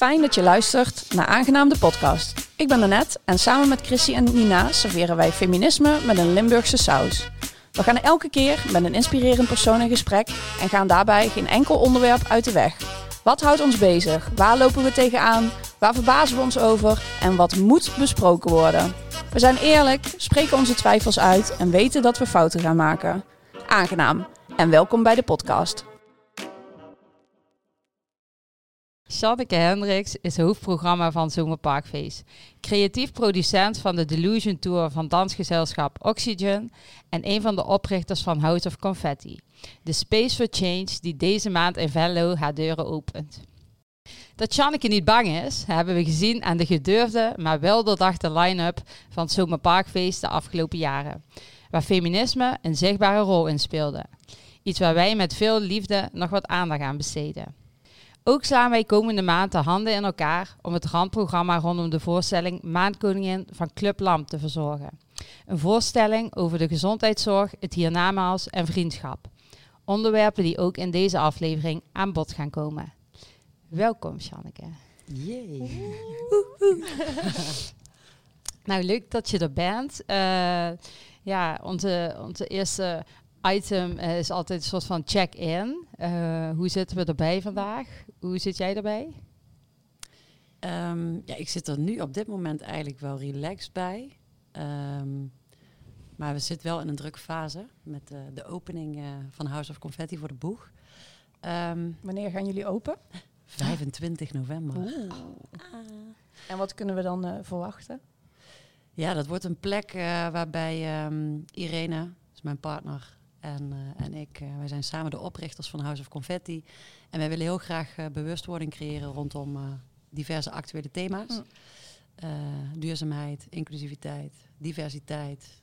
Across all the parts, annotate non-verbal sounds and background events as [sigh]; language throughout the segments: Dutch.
Fijn dat je luistert naar Aangenaam de podcast. Ik ben Annette en samen met Chrissy en Nina serveren wij feminisme met een Limburgse saus. We gaan elke keer met een inspirerend persoon in gesprek en gaan daarbij geen enkel onderwerp uit de weg. Wat houdt ons bezig? Waar lopen we tegenaan? Waar verbazen we ons over? En wat moet besproken worden? We zijn eerlijk, spreken onze twijfels uit en weten dat we fouten gaan maken. Aangenaam en welkom bij de podcast. Janneke Hendricks is hoofdprogramma van Zomerparkfeest. Creatief producent van de Delusion Tour van dansgezelschap Oxygen en een van de oprichters van House of Confetti. De Space for Change die deze maand in Venlo haar deuren opent. Dat Janneke niet bang is, hebben we gezien aan de gedurfde, maar wel doordachte line-up van Zomerparkfeest de afgelopen jaren. Waar feminisme een zichtbare rol in speelde. Iets waar wij met veel liefde nog wat aandacht aan besteden. Ook slaan wij komende maand de handen in elkaar om het randprogramma rondom de voorstelling Maandkoningin van Club Lamp te verzorgen. Een voorstelling over de gezondheidszorg, het hiernamaals en vriendschap. Onderwerpen die ook in deze aflevering aan bod gaan komen. Welkom, Janneke. Yay. [laughs] Nou, leuk dat je er bent. Uh, ja, onze, onze eerste item is altijd een soort van check-in. Uh, hoe zitten we erbij vandaag? Hoe zit jij erbij? Um, ja, ik zit er nu op dit moment eigenlijk wel relaxed bij. Um, maar we zitten wel in een drukke fase met uh, de opening uh, van House of Confetti voor de boeg. Um, Wanneer gaan jullie open? [laughs] 25 november. Ah. En wat kunnen we dan verwachten? Ja, dat wordt een plek waarbij Irene, is mijn partner, en, uh, en ik, uh, wij zijn samen de oprichters van House of Confetti. En wij willen heel graag uh, bewustwording creëren rondom diverse actuele thema's. Mm. duurzaamheid, inclusiviteit, diversiteit.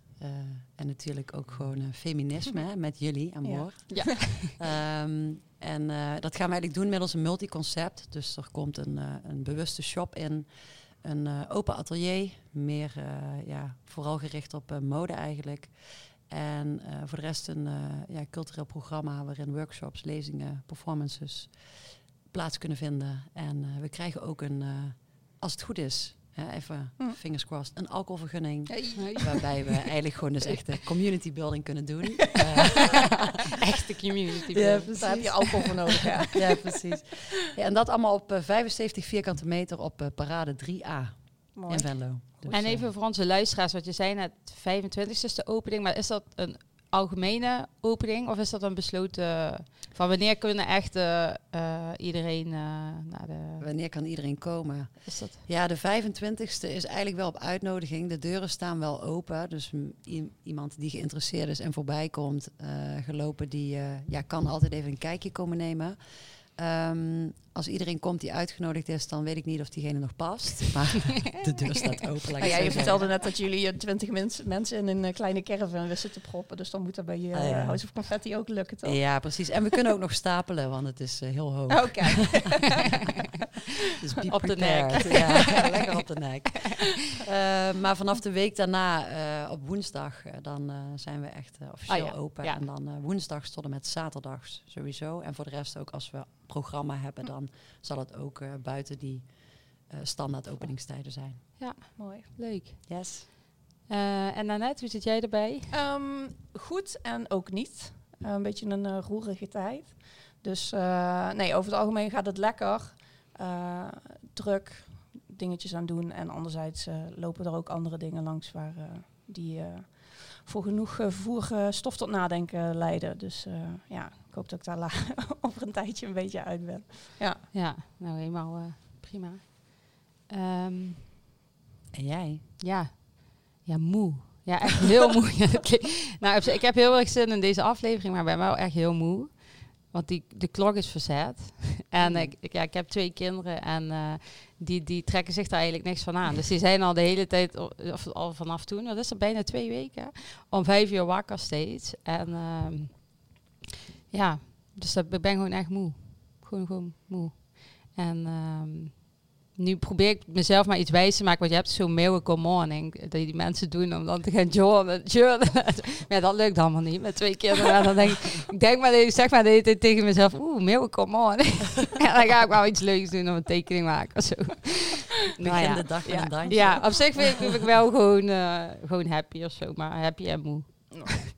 en natuurlijk ook gewoon feminisme hè, met jullie aan boord. Ja. ja. [laughs] um, en dat gaan we eigenlijk doen middels een multiconcept. Dus er komt een, een bewuste shop in. Een open atelier, meer ja, vooral gericht op mode eigenlijk. En uh, voor de rest een uh, ja, cultureel programma waarin workshops, lezingen, performances plaats kunnen vinden. En uh, we krijgen ook een, als het goed is, hè, even hm. fingers crossed, een alcoholvergunning. Hey. Waarbij we eigenlijk gewoon dus echt [laughs] community building kunnen doen. [laughs] Echte community building. Ja, Daar heb je alcohol voor nodig. Ja, ja precies. Ja, en dat allemaal op 75 vierkante meter op parade 3A Mooi. in Venlo. Dus en even voor onze luisteraars, wat je zei net, 25 e is de opening, maar is dat een algemene opening of is dat een besloten van wanneer kunnen echt uh, iedereen uh, naar de... Wanneer kan iedereen komen? Is dat? Ja, de 25ste is eigenlijk wel op uitnodiging. De deuren staan wel open, dus iemand die geïnteresseerd is en voorbij komt gelopen, die ja, kan altijd even een kijkje komen nemen. Um, als iedereen komt die uitgenodigd is, dan weet ik niet of diegene nog past. [laughs] Maar de deur staat open. Nou ja, je vertelde net dat jullie twintig mens, mensen in een uh, kleine caravan wisten te proppen. Dus dan moet dat bij je uh, House of Confetti ook lukken, toch? Ja, precies. En we kunnen ook nog stapelen, want het is uh, heel hoog. Oké. Okay. [laughs] dus op de nek. Ja, [laughs] lekker op de nek. maar vanaf de week daarna, op woensdag, dan zijn we echt officieel oh, ja. open. Ja. En dan woensdag tot en met zaterdags sowieso. En voor de rest ook als we programma hebben, dan zal het ook uh, buiten die uh, standaard openingstijden zijn. Ja, mooi. Leuk. Yes. Uh, en Nanette, hoe zit jij erbij? Um, goed en ook niet. een beetje een roerige tijd. Dus nee, over het algemeen gaat het lekker. druk, dingetjes aan doen. En anderzijds lopen er ook andere dingen langs waar die voor genoeg vervoer stof tot nadenken leiden. Dus ja, hoop dat ik daar [laughs] over een tijdje een beetje uit ben. Ja, ja nou helemaal uh, prima. Um, en jij? Ja, ja moe. Ja, echt heel [laughs] moe. [laughs] nou, ik heb heel erg zin in deze aflevering, maar ben wel echt heel moe. Want die, de klok is verzet. en ik, ik, ja, ik heb twee kinderen en uh, die, die trekken zich daar eigenlijk niks van aan. Dus die zijn al de hele tijd, of al vanaf toen, dat is er bijna twee weken, om vijf uur wakker steeds. En uh, ja, dus dat, ik ben gewoon echt moe. Gewoon, gewoon moe. En, um, nu probeer ik mezelf maar iets wijs te maken. Want je hebt zo'n miracle morning. Dat die mensen doen om dan te gaan journalen. journalen. maar [laughs] ja, dat lukt allemaal niet met twee kinderen. En dan denk ik, ik denk maar, ik zeg maar de hele tijd tegen mezelf. Oeh, miracle morning. [laughs] en dan ga ik wel iets leuks doen om een tekening maken of zo. Begin Nou ja. de dag met Ja. een dansje. Ja, op zich vind ik, vind ik wel gewoon, eh, gewoon happy of zo. Maar happy en moe.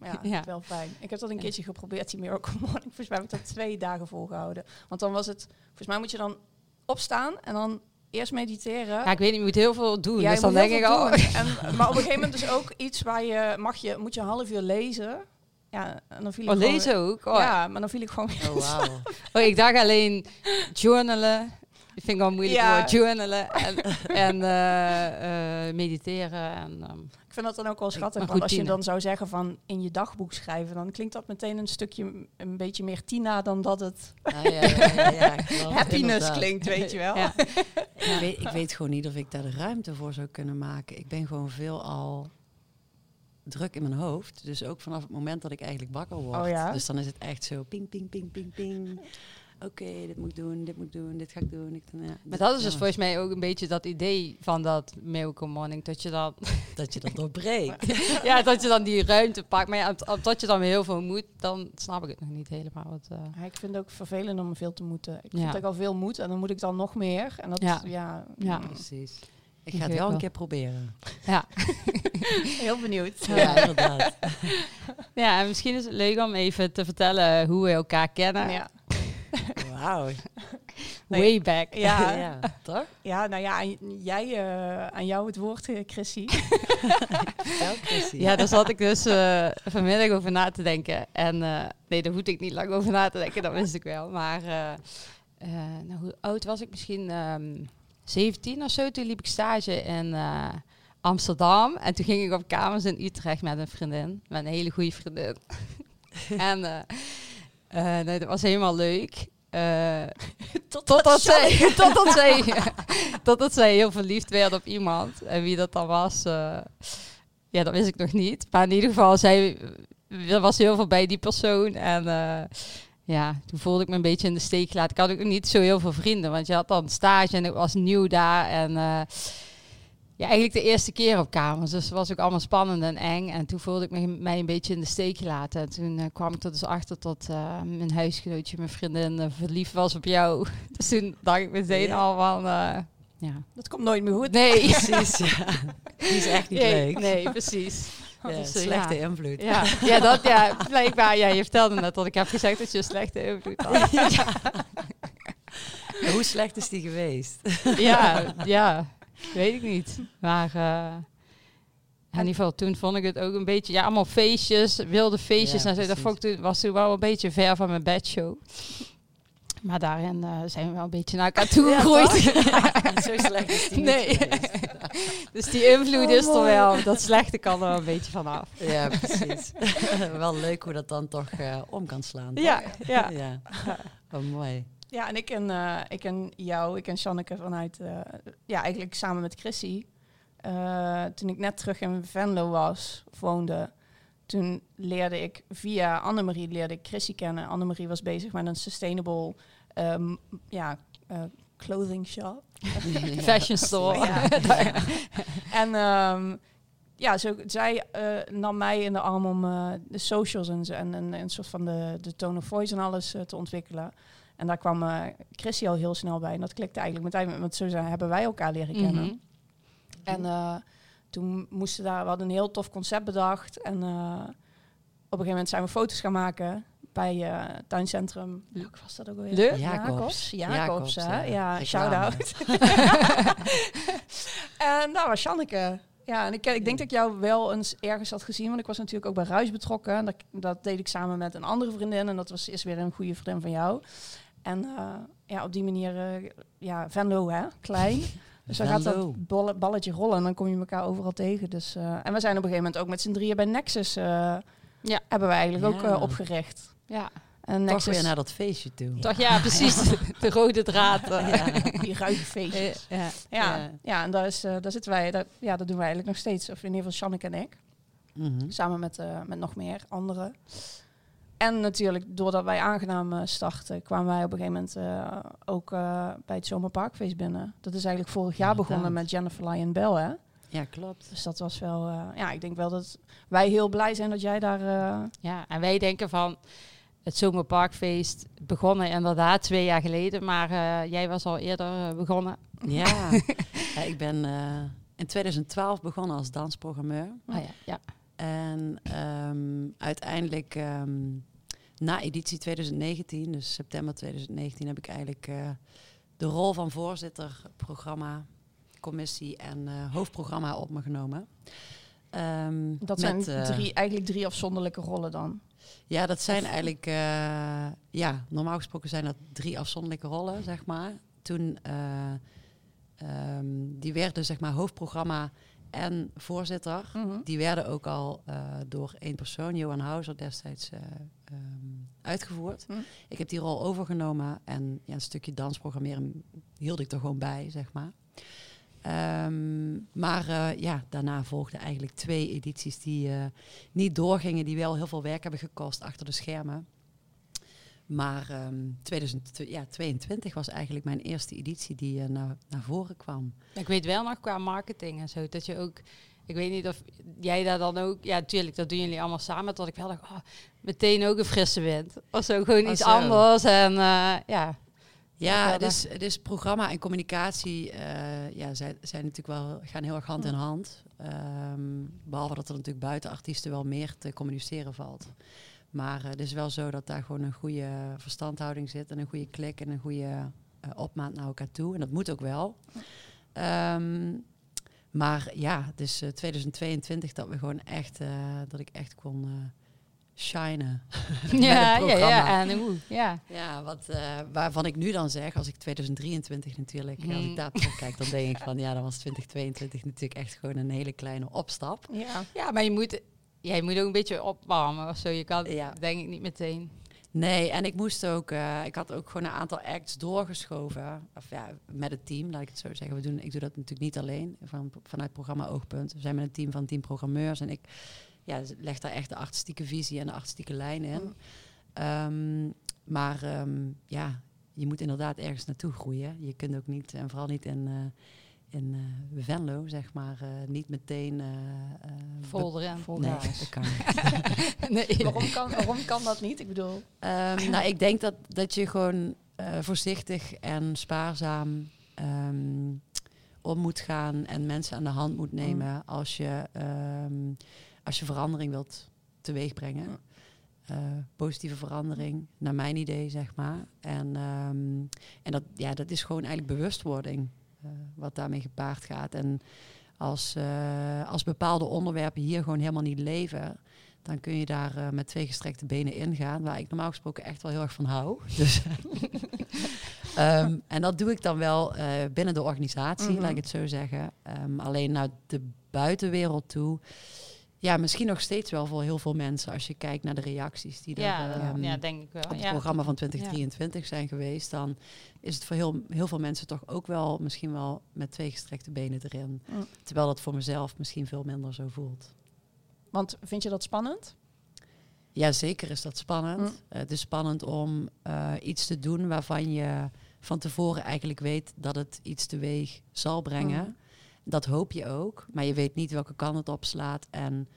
Ja, [laughs] Ja. wel fijn. Ik heb dat een Ja. keertje geprobeerd, die Miracle [laughs] Morning. Volgens mij heb ik dat twee dagen volgehouden. Want dan was het... Volgens mij moet je dan opstaan en dan eerst mediteren. Ja, ik weet niet, je moet heel veel doen. Ja, dus dan denk heel ik, veel oh, doen. [laughs] En, maar op een gegeven moment dus ook iets waar je... Mag je moet je een half uur lezen. Ja, en dan viel ik oh, gewoon- lezen ook. Oh, Ja, maar dan viel ik gewoon... Oh, wauw. Oh, ik dacht alleen journalen. Ik vind wel moeilijk Ja. woord. Journalen en, en eh, eh, mediteren. En, ehm, Ik vind dat dan ook wel schattig. Want als je dan zou zeggen van in je dagboek schrijven... dan klinkt dat meteen een stukje een beetje meer Tina... dan dat het Ja, ja, ja, ja, ja, klopt, happiness klinkt, weet je wel. ja. Ik weet, ik weet gewoon niet of ik daar de ruimte voor zou kunnen maken. Ik ben gewoon veel al druk in mijn hoofd. Dus ook vanaf het moment dat ik eigenlijk wakker word. Oh ja? Dus dan is het echt zo ping, ping, ping, ping, ping. Oké, dit moet ik doen, dit moet ik doen, dit ga ik doen. Ik, ja, Maar dat is dus ja, volgens mij ook een beetje dat idee van dat Miracle Morning. Dat je dan, [laughs] Dat je dat doorbreekt. [laughs] ja, dat je dan die ruimte pakt. Maar ja, omdat je dan weer heel veel moet, dan snap ik het nog niet helemaal. Wat, eh, Ja, ik vind het ook vervelend om veel te moeten. Ik Ja. vind dat ik al veel moet en dan moet ik dan nog meer. En dat Ja. ja, Ja. Precies. Ik ga het wel een keer proberen. ja. [laughs] heel benieuwd. Ja, inderdaad. ja, en misschien is het leuk om even te vertellen hoe we elkaar kennen. Ja. Wauw. [laughs] Nee. Way back. Ja. [laughs] ja, toch? ja, nou ja, aan jij, eh, aan jou het woord, eh, Chrissy. [laughs] Wel, Chrissy. Ja, daar zat ik dus eh, vanmiddag over na te denken. En eh, nee, daar hoef ik niet lang over na te denken, dat wist ik wel. Maar eh, eh, nou, hoe oud was ik? Misschien ehm 17 of zo. Toen liep ik stage in eh, Amsterdam. En toen ging ik op kamers in Utrecht met een vriendin. Met een hele goede vriendin. en eh, nee, dat was helemaal leuk. Eh, [laughs] [laughs] totdat, zij, totdat, [laughs] zij, totdat zij heel verliefd werd op iemand. En wie dat dan was, eh, ja, dat wist ik nog niet. Maar in ieder geval, zij, er was heel veel bij die persoon. En ja, toen voelde ik me een beetje in de steek gelaten. Ik had ook niet zo heel veel vrienden, want je had dan stage en ik was nieuw daar. En ja, eigenlijk de eerste keer op kamers. Dus het was ook allemaal spannend en eng. En toen voelde ik me, mij een beetje in de steek gelaten. En toen eh, kwam ik er dus achter dat eh, mijn huisgenootje, mijn vriendin, eh, verliefd was op jou. [laughs] Dus toen dacht ik meteen Ja. al van, eh, ja. Dat komt nooit meer goed. Nee. [laughs] Precies, ja. Die is echt niet nee, leuk. nee, precies. [laughs] Ja, Dus, slechte ja. invloed. Ja, ja, dat, ja, blijkbaar. Ja, je vertelde net dat ik heb gezegd dat je een slechte invloed had. Hoe slecht is die geweest? Ja, ja, weet ik niet. Maar eh, in ieder geval, toen vond ik het ook een beetje... Ja, allemaal feestjes, wilde feestjes. Ja, en zo. Dat vond ik toen, was toen wel een beetje ver van mijn bedshow. Maar daarin eh, zijn we wel een beetje naar elkaar toe Ja, gegroeid. [laughs] Zo slecht is die Nee. [laughs] dus die invloed Oh, is er mooi. wel. Dat slechte kan er wel een beetje vanaf. Ja, precies. [laughs] wel leuk hoe dat dan toch eh, om kan slaan. toch? Ja, ja. ja. Oh, mooi. Ja, en ik ken, eh, ik ken jou, ik ken Shanneke vanuit, eh, ja, eigenlijk samen met Chrissy. Eh, toen ik net terug in Venlo was, woonde, toen leerde ik via Annemarie leerde ik Chrissy kennen. Annemarie was bezig met een sustainable ehm, ja, eh, clothing shop. [laughs] Fashion store. [laughs] Ja. En ehm, ja, zo, zij eh, nam mij in de arm om eh, de socials en, zo- en, en een soort van de, de tone of voice en alles te ontwikkelen. En daar kwam Chrissy al heel snel bij. En dat klikte eigenlijk meteen, want zo hebben wij elkaar leren kennen. Mhm. En eh, toen moesten daar, we hadden een heel tof concept bedacht. En eh, op een gegeven moment zijn we foto's gaan maken bij eh tuincentrum. Welk was dat ook alweer? De? Jacobs. Jacobs, Jacobs, hè? ja. Shout-out. [laughs] en daar was Janneke. Ja, en ik, ik denk dat ik jou wel eens ergens had gezien, want ik was natuurlijk ook bij Ruis betrokken. En Dat, dat deed ik samen met een andere vriendin en dat was eerst weer een goede vriendin van jou. En eh, ja, op die manier, eh, ja, Venlo, hè, klein. [laughs] Dus dan gaat dat balletje rollen en dan kom je elkaar overal tegen. Dus, eh, en we zijn op een gegeven moment ook met z'n drieën bij Nexus, eh, Ja. hebben we eigenlijk ook Ja. opgericht. Ja, En Toch Nexus, weer naar dat feestje toe. toch ja, precies. [laughs] De rode draad. Ja. die ruige feestjes. Eh, ja. Ja, Ja. ja. en daar, is, eh, daar zitten wij, daar, ja, dat doen wij eigenlijk nog steeds. Of in ieder geval Shanneke en ik. Mhm. Samen met, eh, met nog meer anderen. En natuurlijk, doordat wij aangenaam eh, starten, kwamen wij op een gegeven moment eh, ook eh, bij het Zomerparkfeest binnen. Dat is eigenlijk vorig jaar Inderdaad. begonnen met Jennifer Lyon Bell, hè? Ja, klopt. Dus dat was wel, eh, ja, ik denk wel dat wij heel blij zijn dat jij daar... eh, Ja, en wij denken van het Zomerparkfeest begonnen inderdaad twee jaar geleden, maar eh, jij was al eerder begonnen. Ja, [laughs] Ja, ik ben eh, in 2012 begonnen als dansprogrammeur. Oh ja, ja. En ehm, uiteindelijk ehm, na editie 2019, dus september 2019, heb ik eigenlijk eh, de rol van voorzitter, programma, commissie en eh, hoofdprogramma op me genomen. Ehm, dat met, zijn eh, drie, eigenlijk drie afzonderlijke rollen dan. Ja, dat zijn eigenlijk, ja, normaal gesproken zijn dat drie afzonderlijke rollen, zeg maar. Toen, eh, ehm, die werden zeg maar hoofdprogramma en voorzitter. Mhm. Die werden ook al door één persoon, Johan Houser, destijds ehm, uitgevoerd. Hm. Ik heb die rol overgenomen en ja, een stukje dansprogrammeren hield ik er gewoon bij, zeg maar. Ehm, maar eh, ja, daarna volgden eigenlijk twee edities die eh, niet doorgingen, die wel heel veel werk hebben gekost achter de schermen. Maar ehm 2022 was eigenlijk mijn eerste editie die eh, naar, naar voren kwam. Ik weet wel nog qua marketing en zo, dat je ook... Ik weet niet of jij daar dan ook... Ja, tuurlijk, dat doen jullie allemaal samen. Dat ik wel dacht, oh, meteen ook een frisse wind. Of zo, gewoon Oh, iets zo. anders. En eh, ja, Ja, het is, het is programma en communicatie uh, ja, zijn, zijn natuurlijk wel, gaan heel erg hand in hand. Um, behalve dat er natuurlijk buiten artiesten wel meer te communiceren valt. Maar uh, het is wel zo dat daar gewoon een goede verstandhouding zit en een goede klik en een goede uh, opmaat naar elkaar toe. En dat moet ook wel. Um, maar ja, het is 2022 dat we gewoon echt, dat ik echt kon shinen. [laughs] ja, ja, ja, en hoe, ja. Ja, wat, uh, waarvan ik nu dan zeg, als ik 2023 natuurlijk, mm. als ik daar terugkijk, dan denk ik van ja, dan was 2022 natuurlijk echt gewoon een hele kleine opstap. Ja, ja maar je moet, ja, je moet ook een beetje opwarmen of zo. Je kan, ja. denk ik, niet meteen. Nee, en ik moest ook, uh, ik had ook gewoon een aantal acts doorgeschoven. Of ja, met het team, laat ik het zo zeggen. We doen, ik doe dat natuurlijk niet alleen, van, vanuit programma Oogpunt. We zijn met een team van tien programmeurs en ik ja, leg daar echt de artistieke visie en de artistieke lijn in. Mm. Um, maar um, ja, je moet inderdaad ergens naartoe groeien. Je kunt ook niet, en vooral niet in, uh, in uh, Venlo, zeg maar, uh, niet meteen... Vol erin. Vol nee, dat [laughs] kan nee. [laughs] waarom, kan, waarom kan dat niet? Ik bedoel... Um, nou, ik denk dat, dat je gewoon voorzichtig en spaarzaam um, om moet gaan... en mensen aan de hand moet nemen mm. als je als je verandering wilt teweegbrengen. Uh, positieve verandering, naar mijn idee, zeg maar. En, um, en dat, ja, dat is gewoon eigenlijk bewustwording uh, wat daarmee gepaard gaat. En als, uh, als bepaalde onderwerpen hier gewoon helemaal niet leven, dan kun je daar met twee gestrekte benen ingaan, waar ik normaal gesproken echt wel heel erg van hou. [laughs] Dus, um, en dat doe ik dan wel binnen de organisatie, mm -hmm. laat ik het zo zeggen. Um, alleen naar de buitenwereld toe ja, misschien nog steeds wel voor heel veel mensen als je kijkt naar de reacties die ja, er um, ja, denk ik wel. op het ja. programma van 2023 ja. zijn geweest, dan is het voor heel, heel veel mensen toch ook wel misschien wel met twee gestrekte benen erin. Mm. Terwijl dat voor mezelf misschien veel minder zo voelt. Want vind je dat spannend? Ja, zeker is dat spannend. Mm. Uh, het is spannend om uh, iets te doen waarvan je van tevoren eigenlijk weet dat het iets teweeg zal brengen. Mm. Dat hoop je ook, maar je weet niet welke kant het opslaat en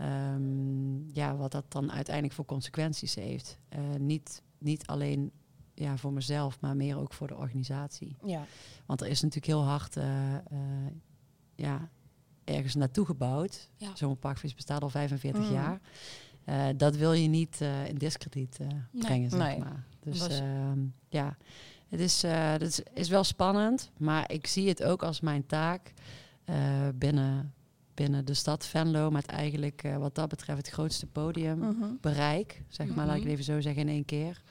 um, ja, wat dat dan uiteindelijk voor consequenties heeft. Uh, niet, niet alleen ja, voor mezelf, maar meer ook voor de organisatie. Ja. Want er is natuurlijk heel hard uh, uh, ja, ergens naartoe gebouwd. Ja. Zo'n parkvis bestaat al 45 Mm. jaar. Dat wil je niet in discrediet brengen, zeg Nee. maar. Dus ehm, ja, het is, eh, het is, is wel spannend, maar ik zie het ook als mijn taak eh, binnen, binnen de stad Venlo, met eigenlijk eh, wat dat betreft het grootste podium Mhm. bereik, zeg maar, laat ik Mhm. het even zo zeggen in één keer.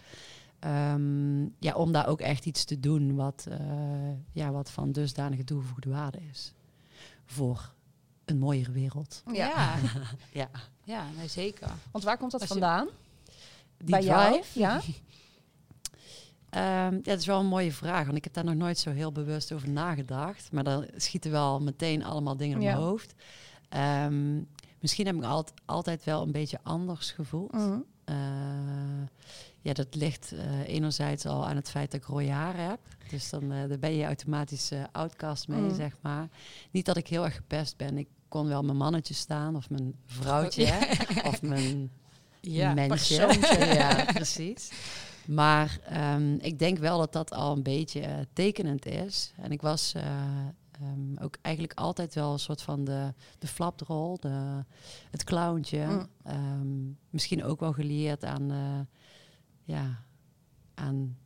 Ehm, ja, om daar ook echt iets te doen wat, eh, ja, wat van dusdanige toegevoegde waarde is. Voor een mooiere wereld. Ja. Ja, [laughs] Ja. ja nee, zeker. Want waar komt dat Als je- vandaan? Die Bij jou? drive, Ja. [laughs] Ehm, ja, dat is wel een mooie vraag, want ik heb daar nog nooit zo heel bewust over nagedacht. Maar dan schieten wel meteen allemaal dingen in Ja. mijn hoofd. Ehm, misschien heb ik altijd, altijd wel een beetje anders gevoeld. Mhm. eh, ja, dat ligt eh, enerzijds al aan het feit dat ik rode haar heb. Dus dan, eh, dan ben je automatisch outcast mee, Mm. zeg maar. Niet dat ik heel erg gepest ben. Ik kon wel mijn mannetje staan of mijn vrouwtje hè, [laughs] of mijn Ja. mensje. ja, precies. Maar ehm, ik denk wel dat dat al een beetje eh, tekenend is. En ik was eh, ehm, ook eigenlijk altijd wel een soort van de, de flapdrol, de, het clowntje. Mm. Ehm, misschien ook wel gelieerd aan, eh, ja, aan,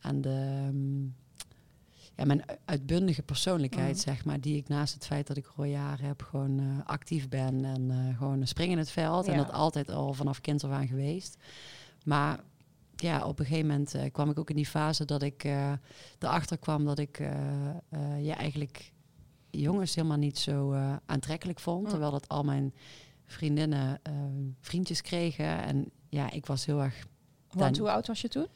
aan de, ja, mijn uitbundige persoonlijkheid, Mm. zeg maar. Die ik naast het feit dat ik haar heb, gewoon actief ben en gewoon spring in het veld. En dat altijd al vanaf kind af aan geweest. Maar ja, op een gegeven moment eh, kwam ik ook in die fase dat ik eh, erachter kwam dat ik eh, ja, eigenlijk jongens helemaal niet zo aantrekkelijk vond. Mm. Terwijl dat al mijn vriendinnen vriendjes kregen. En ja, ik was heel erg Want hoe oud was je toen?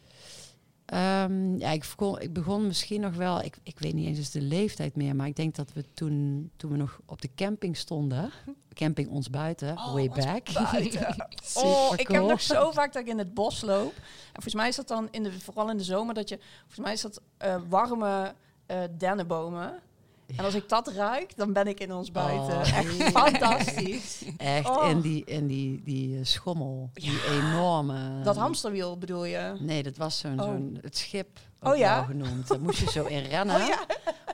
Ehm, ja, ik begon, ik begon misschien nog wel, ik, ik weet niet eens de leeftijd meer, maar ik denk dat we toen, toen we nog op de camping stonden, camping ons buiten, Oh, way ons back. buiten. [laughs] Oh, ik heb nog zo vaak dat ik in het bos loop. En volgens mij is dat dan, in de, vooral in de zomer, dat je... Volgens mij is dat eh, warme eh, dennenbomen. En als ik dat ruik, dan ben ik in ons buiten. Oh, Echt fantastisch. Echt Oh. in die, in die, die eh, schommel, die enorme. Dat hamsterwiel bedoel je? Nee, dat was zo'n, Oh. zo'n het schip Oh ja? genoemd. Daar moest je zo in [laughs] rennen, Oh ja.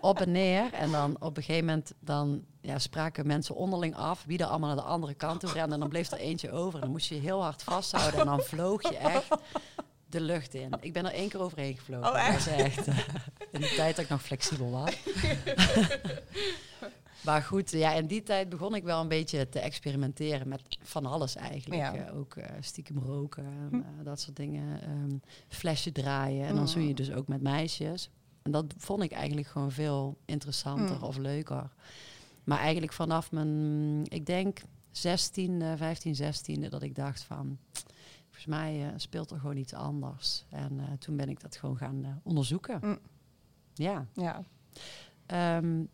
op en neer. En dan op een gegeven moment dan, ja, spraken mensen onderling af wie er allemaal naar de andere kant toe renden. En dan bleef er eentje over. En dan moest je heel hard vasthouden. En dan vloog je echt de lucht in. Ik ben er één keer overheen gevlogen. Oh, echt? Dat was echt eh, in de tijd dat ik nog flexibel was. [laughs] maar goed, ja, in die tijd begon ik wel een beetje te experimenteren met van alles eigenlijk. Ja. Eh, ook eh, stiekem roken, en, eh, dat soort dingen. Ehm, flesje draaien. En dan Mm. zoen je dus ook met meisjes. En dat vond ik eigenlijk gewoon veel interessanter Mm. of leuker. Maar eigenlijk vanaf mijn, ik denk 16, eh, 15, 16, dat ik dacht van, volgens mij speelt er gewoon iets anders. En toen ben ik dat gewoon gaan onderzoeken. Mm. Ja. Ja. Ehm,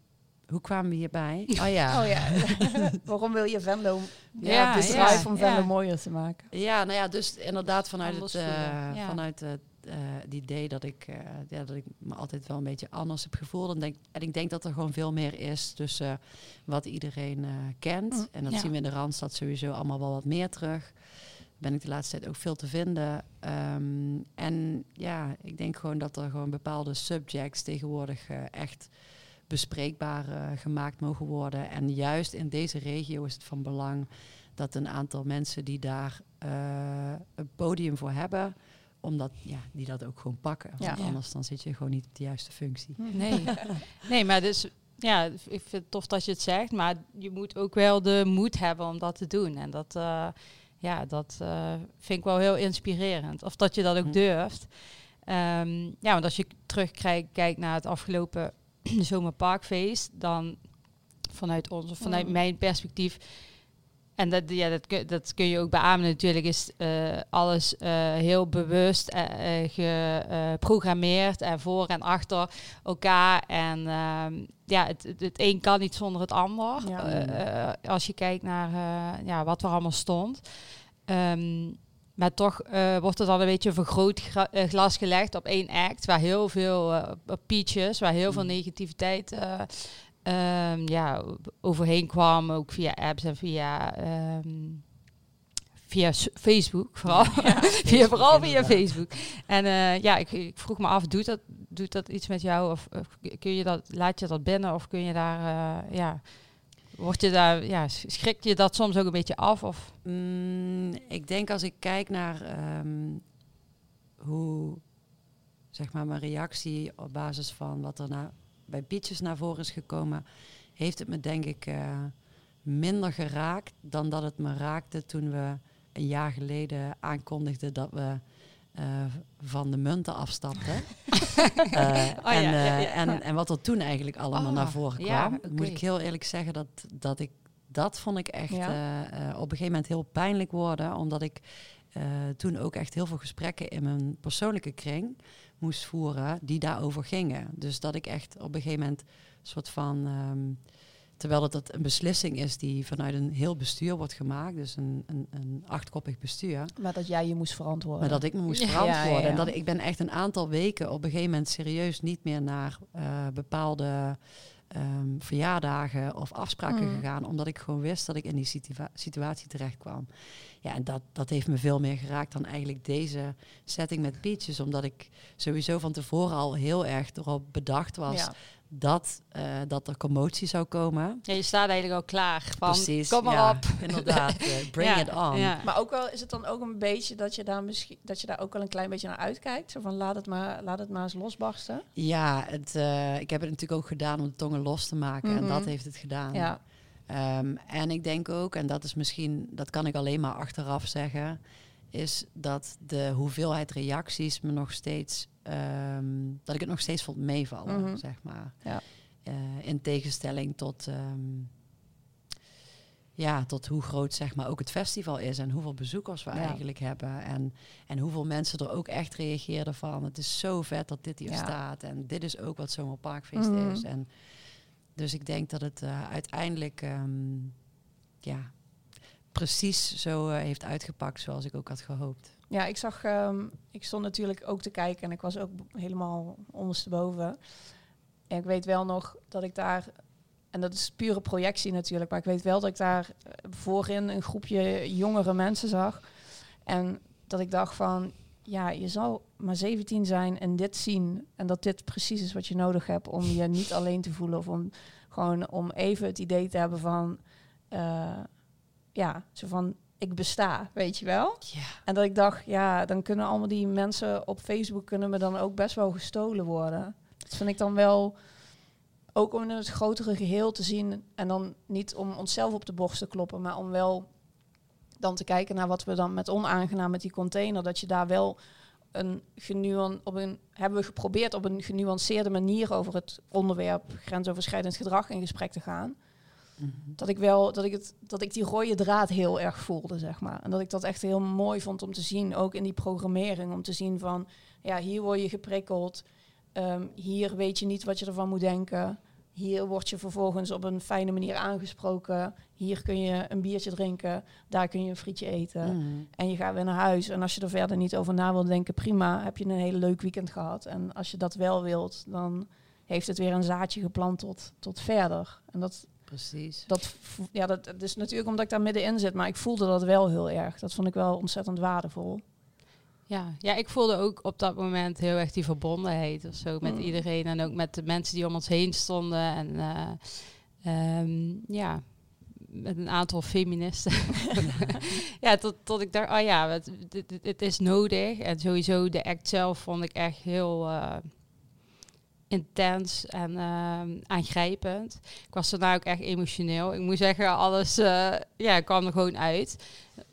hoe kwamen we hierbij? [laughs] Oh ja. Oh ja. [laughs] Waarom wil je Venlo... Ja, Ja, het bedrijf ja, om Venlo ja. mooier te maken? Ja, nou ja, dus inderdaad vanuit Anders het, eh, vanuit het, eh, het idee dat ik, eh, ja, dat ik me altijd wel een beetje anders heb gevoeld. En, denk, en ik denk dat er gewoon veel meer is tussen wat iedereen eh, kent. Mm, en dat ja. zien we in de Randstad sowieso allemaal wel wat meer terug. Ben ik de laatste tijd ook veel te vinden. Ehm, en ja, ik denk gewoon dat er gewoon bepaalde subjects tegenwoordig eh, echt bespreekbaar eh, gemaakt mogen worden. En juist in deze regio is het van belang dat een aantal mensen die daar eh, een podium voor hebben, omdat ja, die dat ook gewoon pakken. Ja. Want Ja. anders dan zit je gewoon niet op de juiste functie. Nee. [laughs] nee, maar dus ja, ik vind het tof dat je het zegt, maar je moet ook wel de moed hebben om dat te doen. En dat, eh, ja, dat eh, vind ik wel heel inspirerend. Of dat je dat ook Hm. durft. Ehm, ja, want als je terugkijkt kijkt naar het afgelopen [clears throat] zomerparkfeest, dan vanuit ons of vanuit Mm. mijn perspectief. En dat, ja, dat, kun, dat kun je ook beamen natuurlijk, is eh, alles eh, heel bewust eh, geprogrammeerd en voor en achter elkaar. En ehm, ja, het, het, het een kan niet zonder het ander. Ja. Als je kijkt naar ja, wat er allemaal stond. Ehm, maar toch wordt er dan een beetje een vergrootglas gelegd op één act, waar heel veel op peaches, waar heel veel Mm. negativiteit ehm, ja, overheen kwam, ook via apps en via, ehm, via [laughs] Facebook vooral. via, vooral via. Facebook. En eh, ja, ik, ik vroeg me af, doet dat, doet dat iets met jou? Of, kun je dat, laat je dat binnen? Of kun je daar, eh, ja, word je daar, ja, schrik je dat soms ook een beetje af? Of, Mm, ik denk als ik kijk naar ehm, hoe zeg maar mijn reactie op basis van wat er na, bij Pietjes naar voren is gekomen, heeft het me denk ik eh, minder geraakt dan dat het me raakte toen we een jaar geleden aankondigden dat we eh, van de munten afstapten. [laughs] Eh, Oh en, ja, ja. en, en wat er toen eigenlijk allemaal Oh, naar voren kwam. Moet ik heel eerlijk zeggen dat, dat ik dat vond ik echt op een gegeven moment heel pijnlijk worden. Omdat ik toen ook echt heel veel gesprekken in mijn persoonlijke kring moest voeren die daarover gingen. Dus dat ik echt op een gegeven moment soort van ehm, terwijl het dat een beslissing is die vanuit een heel bestuur wordt gemaakt, dus een, een, een achtkoppig bestuur. Maar dat jij je moest verantwoorden. Maar dat ik me moest verantwoorden. Ja, ja, ja. En dat ik ben echt een aantal weken op een gegeven moment serieus niet meer naar eh, bepaalde ehm, verjaardagen of afspraken Mm. gegaan. Omdat ik gewoon wist dat ik in die situa- situatie terecht kwam. Ja, en dat, dat heeft me veel meer geraakt dan eigenlijk deze setting met Peaches. Omdat ik sowieso van tevoren al heel erg erop bedacht was Ja. Dat, eh, dat er commotie zou komen. Ja, je staat eigenlijk al klaar. Van, Precies. kom maar ja, op. [laughs] Inderdaad, eh, bring Ja, it on. ja. Maar ook wel is het dan ook een beetje dat je daar misschien dat je daar ook wel een klein beetje naar uitkijkt. Zo van laat het maar, laat het maar eens losbarsten. Ja, het, eh, ik heb het natuurlijk ook gedaan om de tongen los te maken. En Mhm. dat heeft het gedaan. Ja. Ehm, en ik denk ook, en dat is misschien, dat kan ik alleen maar achteraf zeggen, is dat de hoeveelheid reacties me nog steeds, ehm, dat ik het nog steeds vond meevallen, Mhm. zeg maar. Ja. Eh, in tegenstelling tot, ehm, ja, tot hoe groot zeg maar ook het festival is en hoeveel bezoekers we Ja. eigenlijk hebben. En, en hoeveel mensen er ook echt reageerden van het is zo vet dat dit hier Ja. staat. En dit is ook wat Zomerparkfeest Mhm. is. En dus ik denk dat het eh, uiteindelijk ehm, ja, precies zo eh, heeft uitgepakt zoals ik ook had gehoopt. Ja, ik zag, ehm, ik stond natuurlijk ook te kijken en ik was ook helemaal ondersteboven. En ik weet wel nog dat ik daar, en dat is pure projectie natuurlijk, maar ik weet wel dat ik daar eh, voorin een groepje jongere mensen zag. En dat ik dacht van, ja, je zal maar 17 zijn en dit zien. En dat dit precies is wat je nodig hebt om je niet alleen te voelen. Of om gewoon om even het idee te hebben van, eh, ja, zo van, ik besta, weet je wel? Ja. En dat ik dacht, ja, dan kunnen allemaal die mensen op Facebook kunnen me dan ook best wel gestolen worden. Dat vind ik dan wel ook om in het grotere geheel te zien en dan niet om onszelf op de borst te kloppen, maar om wel dan te kijken naar wat we dan met onaangenaam met die container, dat je daar wel een genuan op een hebben we geprobeerd op een genuanceerde manier over het onderwerp grensoverschrijdend gedrag in gesprek te gaan Mhm. dat ik wel dat ik het dat ik die rode draad heel erg voelde zeg maar. En dat ik dat echt heel mooi vond om te zien ook in die programmering. Om te zien van ja hier word je geprikkeld. Ehm, hier weet je niet wat je ervan moet denken. Hier word je vervolgens op een fijne manier aangesproken. Hier kun je een biertje drinken. Daar kun je een frietje eten. Mhm. en je gaat weer naar huis. En als je er verder niet over na wil denken prima. Heb je een hele leuk weekend gehad. En als je dat wel wilt dan heeft het weer een zaadje geplant tot, tot verder. En dat Precies. dat, ja, dat, dat is natuurlijk omdat ik daar middenin zit, maar ik voelde dat wel heel erg. Dat vond ik wel ontzettend waardevol. Ja, ja, ik voelde ook op dat moment heel erg die verbondenheid of zo met Mm. iedereen. En ook met de mensen die om ons heen stonden. En eh, ehm, ja, met een aantal feministen. [laughs] [laughs] ja, tot, tot ik dacht, oh ja, het, het is nodig. En sowieso de act zelf vond ik echt heel eh, intens en ehm, aangrijpend. Ik was daarna ook echt emotioneel. Ik moet zeggen, alles eh, ja, kwam er gewoon uit.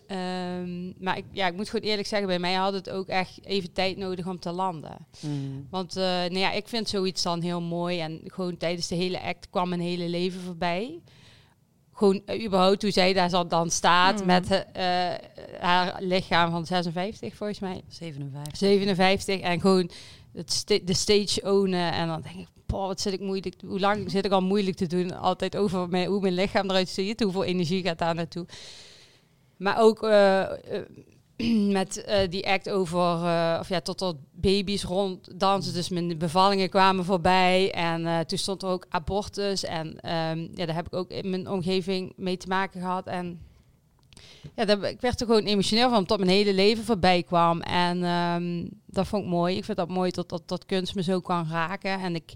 Ehm, maar ik, ja, ik moet gewoon eerlijk zeggen, bij mij had het ook echt even tijd nodig om te landen. Mhm. Want eh, nou ja, ik vind zoiets dan heel mooi. En gewoon tijdens de hele act kwam mijn hele leven voorbij. Gewoon eh, überhaupt hoe zij daar dan staat Mm. met haar lichaam van 56 volgens mij. 57. 57 en gewoon het sta- de stage ownen. En dan denk ik, boah, wat zit ik moeilijk, hoe lang zit ik al moeilijk te doen? Altijd over mijn, hoe mijn lichaam eruit ziet, hoeveel energie gaat daar naartoe. Maar ook eh, eh, [clears throat] met eh, die act over, of ja, tot er baby's rond dansen. Dus mijn bevallingen kwamen voorbij. En toen stond er ook abortus. En ehm, ja, daar heb ik ook in mijn omgeving mee te maken gehad. En ja, ik werd er gewoon emotioneel van, tot mijn hele leven voorbij kwam. En ehm, dat vond ik mooi. Ik vind dat mooi dat, dat, dat kunst me zo kan raken. En ik,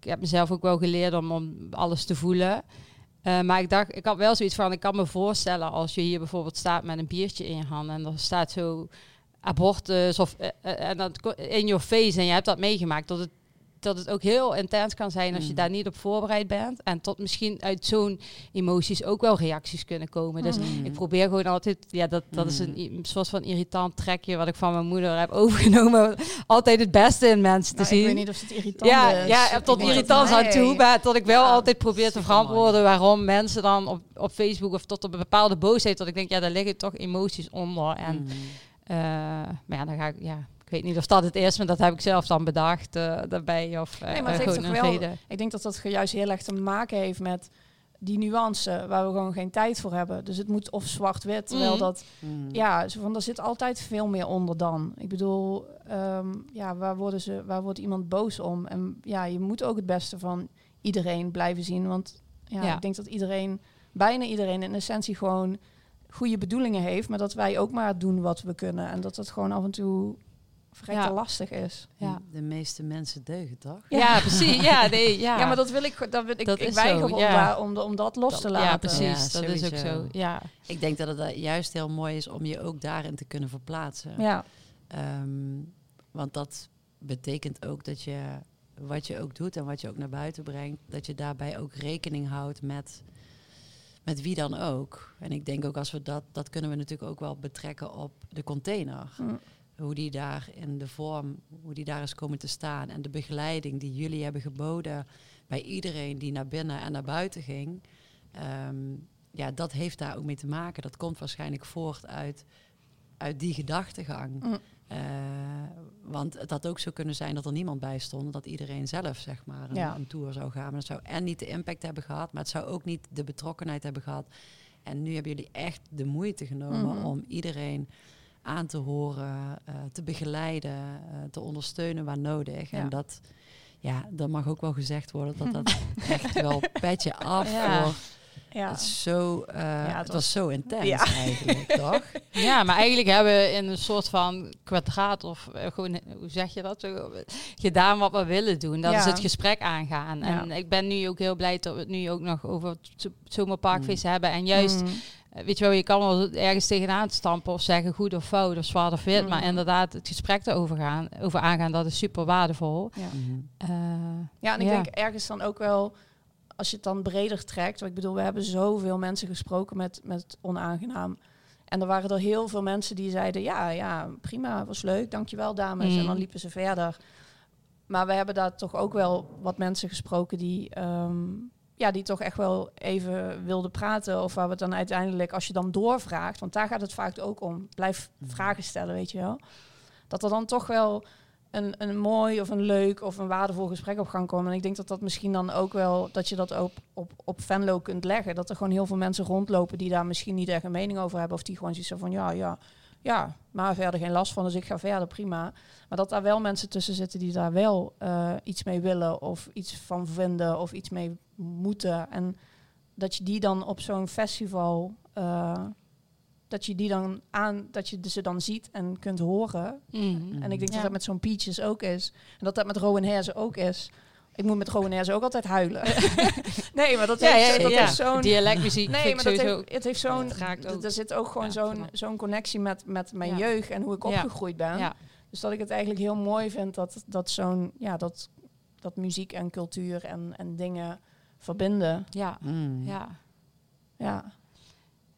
ik heb mezelf ook wel geleerd om, om alles te voelen. Eh, maar ik dacht, ik had wel zoiets van, ik kan me voorstellen als je hier bijvoorbeeld staat met een biertje in je hand en er staat zo abortus of eh, eh, en dat in your face en je hebt dat meegemaakt, dat dat het ook heel intens kan zijn als je Mm. daar niet op voorbereid bent. En tot misschien uit zo'n emoties ook wel reacties kunnen komen. Dus Mhm. ik probeer gewoon altijd, ja, dat, dat is een, Mm. soort van irritant trekje wat ik van mijn moeder heb [laughs] overgenomen. Altijd het beste in mensen te Nou, zien. ik weet niet of het irritant Ja, is. ja, tot dat- irritant aan toe. Maar tot ik wel Ja, altijd probeer te verantwoorden waarom mensen dan op, op Facebook of tot een bepaalde boosheid. Dat ik denk, ja, daar liggen toch emoties onder. En, eh, maar ja, dan ga ik, ja, ik weet niet of dat het is, maar dat heb ik zelf dan bedacht eh, daarbij. Of eh, Nee, maar het eh, heeft gewoon toch een wel- reden. Ik denk dat dat juist heel erg te maken heeft met die nuance waar we gewoon geen tijd voor hebben. Dus het moet of zwart-wit, terwijl Mhm. dat Mm. ja, zo van, er zit altijd veel meer onder dan. Ik bedoel, ehm, ja, waar, worden ze, waar wordt iemand boos om? En ja, je moet ook het beste van iedereen blijven zien. Want ja, Ja. ik denk dat iedereen, bijna iedereen in essentie gewoon goede bedoelingen heeft. Maar dat wij ook maar doen wat we kunnen. En dat het gewoon af en toe verrekte Ja. lastig is. Ja. De meeste mensen deugen toch? Ja, precies. Ja, nee, ja. Ja, maar dat wil ik, dat wil ik, Dat ik is weiger zo, om, daar, om, dat los te laten. Ja, precies. Ja, dat is ook zo. Ja. Ik denk dat het eh, juist heel mooi is om je ook daarin te kunnen verplaatsen. Ja, Ehm, want dat betekent ook dat je wat je ook doet en wat je ook naar buiten brengt, dat je daarbij ook rekening houdt met, met wie dan ook. En ik denk ook als we dat, dat kunnen we natuurlijk ook wel betrekken op de container. Mm. Hoe die daar in de vorm, hoe die daar is komen te staan. En de begeleiding die jullie hebben geboden bij iedereen die naar binnen en naar buiten ging. Ehm, ja, dat heeft daar ook mee te maken. Dat komt waarschijnlijk voort uit, uit die gedachtegang. Mm. Eh, want het had ook zo kunnen zijn dat er niemand bij stond. Dat iedereen zelf zeg maar een, Ja. een tour zou gaan. Maar dat zou en niet de impact hebben gehad. Maar het zou ook niet de betrokkenheid hebben gehad. En nu hebben jullie echt de moeite genomen Mhm. om iedereen aan te horen, eh, te begeleiden, eh, te ondersteunen waar nodig. Ja. En dat, ja, dat mag ook wel gezegd worden dat dat [laughs] echt wel petje af Ja. voor. ja. Het, is zo, eh, het het, was- was zo intens Ja. eigenlijk, [laughs] toch? ja, maar eigenlijk hebben we in een soort van kwadraat of eh, gewoon, hoe zeg je dat? Gedaan wat we willen doen. Dat Ja. is het gesprek aangaan. Ja. En ik ben nu ook heel blij dat we het nu ook nog over het zo- zomerparkfeest Mm. hebben. En juist, Mm. Eh, weet je wel, je kan wel ergens tegenaan stampen of zeggen goed of fout of zwart of wit. Mm. Maar inderdaad, het gesprek erover gaan, over aangaan, dat is super waardevol. Ja. Mhm. Eh, Ja, en ik Ja. denk ergens dan ook wel, als je het dan breder trekt. Want ik bedoel, we hebben zoveel mensen gesproken met, met onaangenaam. En er waren er heel veel mensen die zeiden, ja, ja, prima, was leuk, dankjewel dames. Mm. En dan liepen ze verder. Maar we hebben daar toch ook wel wat mensen gesproken die, ehm, ja, die toch echt wel even wilden praten. Of waar we het dan uiteindelijk, als je dan doorvraagt, want daar gaat het vaak ook om. Blijf Mhm. vragen stellen, weet je wel. Dat er dan toch wel een, een mooi of een leuk of een waardevol gesprek op gang komen. En ik denk dat dat misschien dan ook wel, dat je dat ook op, op Venlo kunt leggen. Dat er gewoon heel veel mensen rondlopen die daar misschien niet echt een mening over hebben. Of die gewoon zoiets van, ja, ja, ja, maar verder geen last van, dus ik ga verder, prima. Maar dat daar wel mensen tussen zitten die daar wel eh, iets mee willen of iets van vinden of iets mee moeten. En dat je die dan op zo'n festival, eh, dat je die dan aan, dat je ze dan ziet en kunt horen. mm. En ik denk Ja. dat dat met zo'n Peaches ook is. En dat dat met Rowan Herzen ook is. Ik moet met Herzen ook altijd huilen. [laughs] nee, maar dat, Ja, heeft, ja, dat ja. is zo'n... Dialectmuziek Nee, maar dat sowieso... heeft, het heeft zo'n... Er zit ook gewoon Ja, zo'n zo'n connectie met, met mijn Ja. jeugd en hoe ik Ja. opgegroeid ben. ja. Dus dat ik het eigenlijk heel mooi vind dat, dat zo'n... Ja, dat, dat muziek en cultuur en, en dingen verbinden. Ja, Mm. ja. Ja.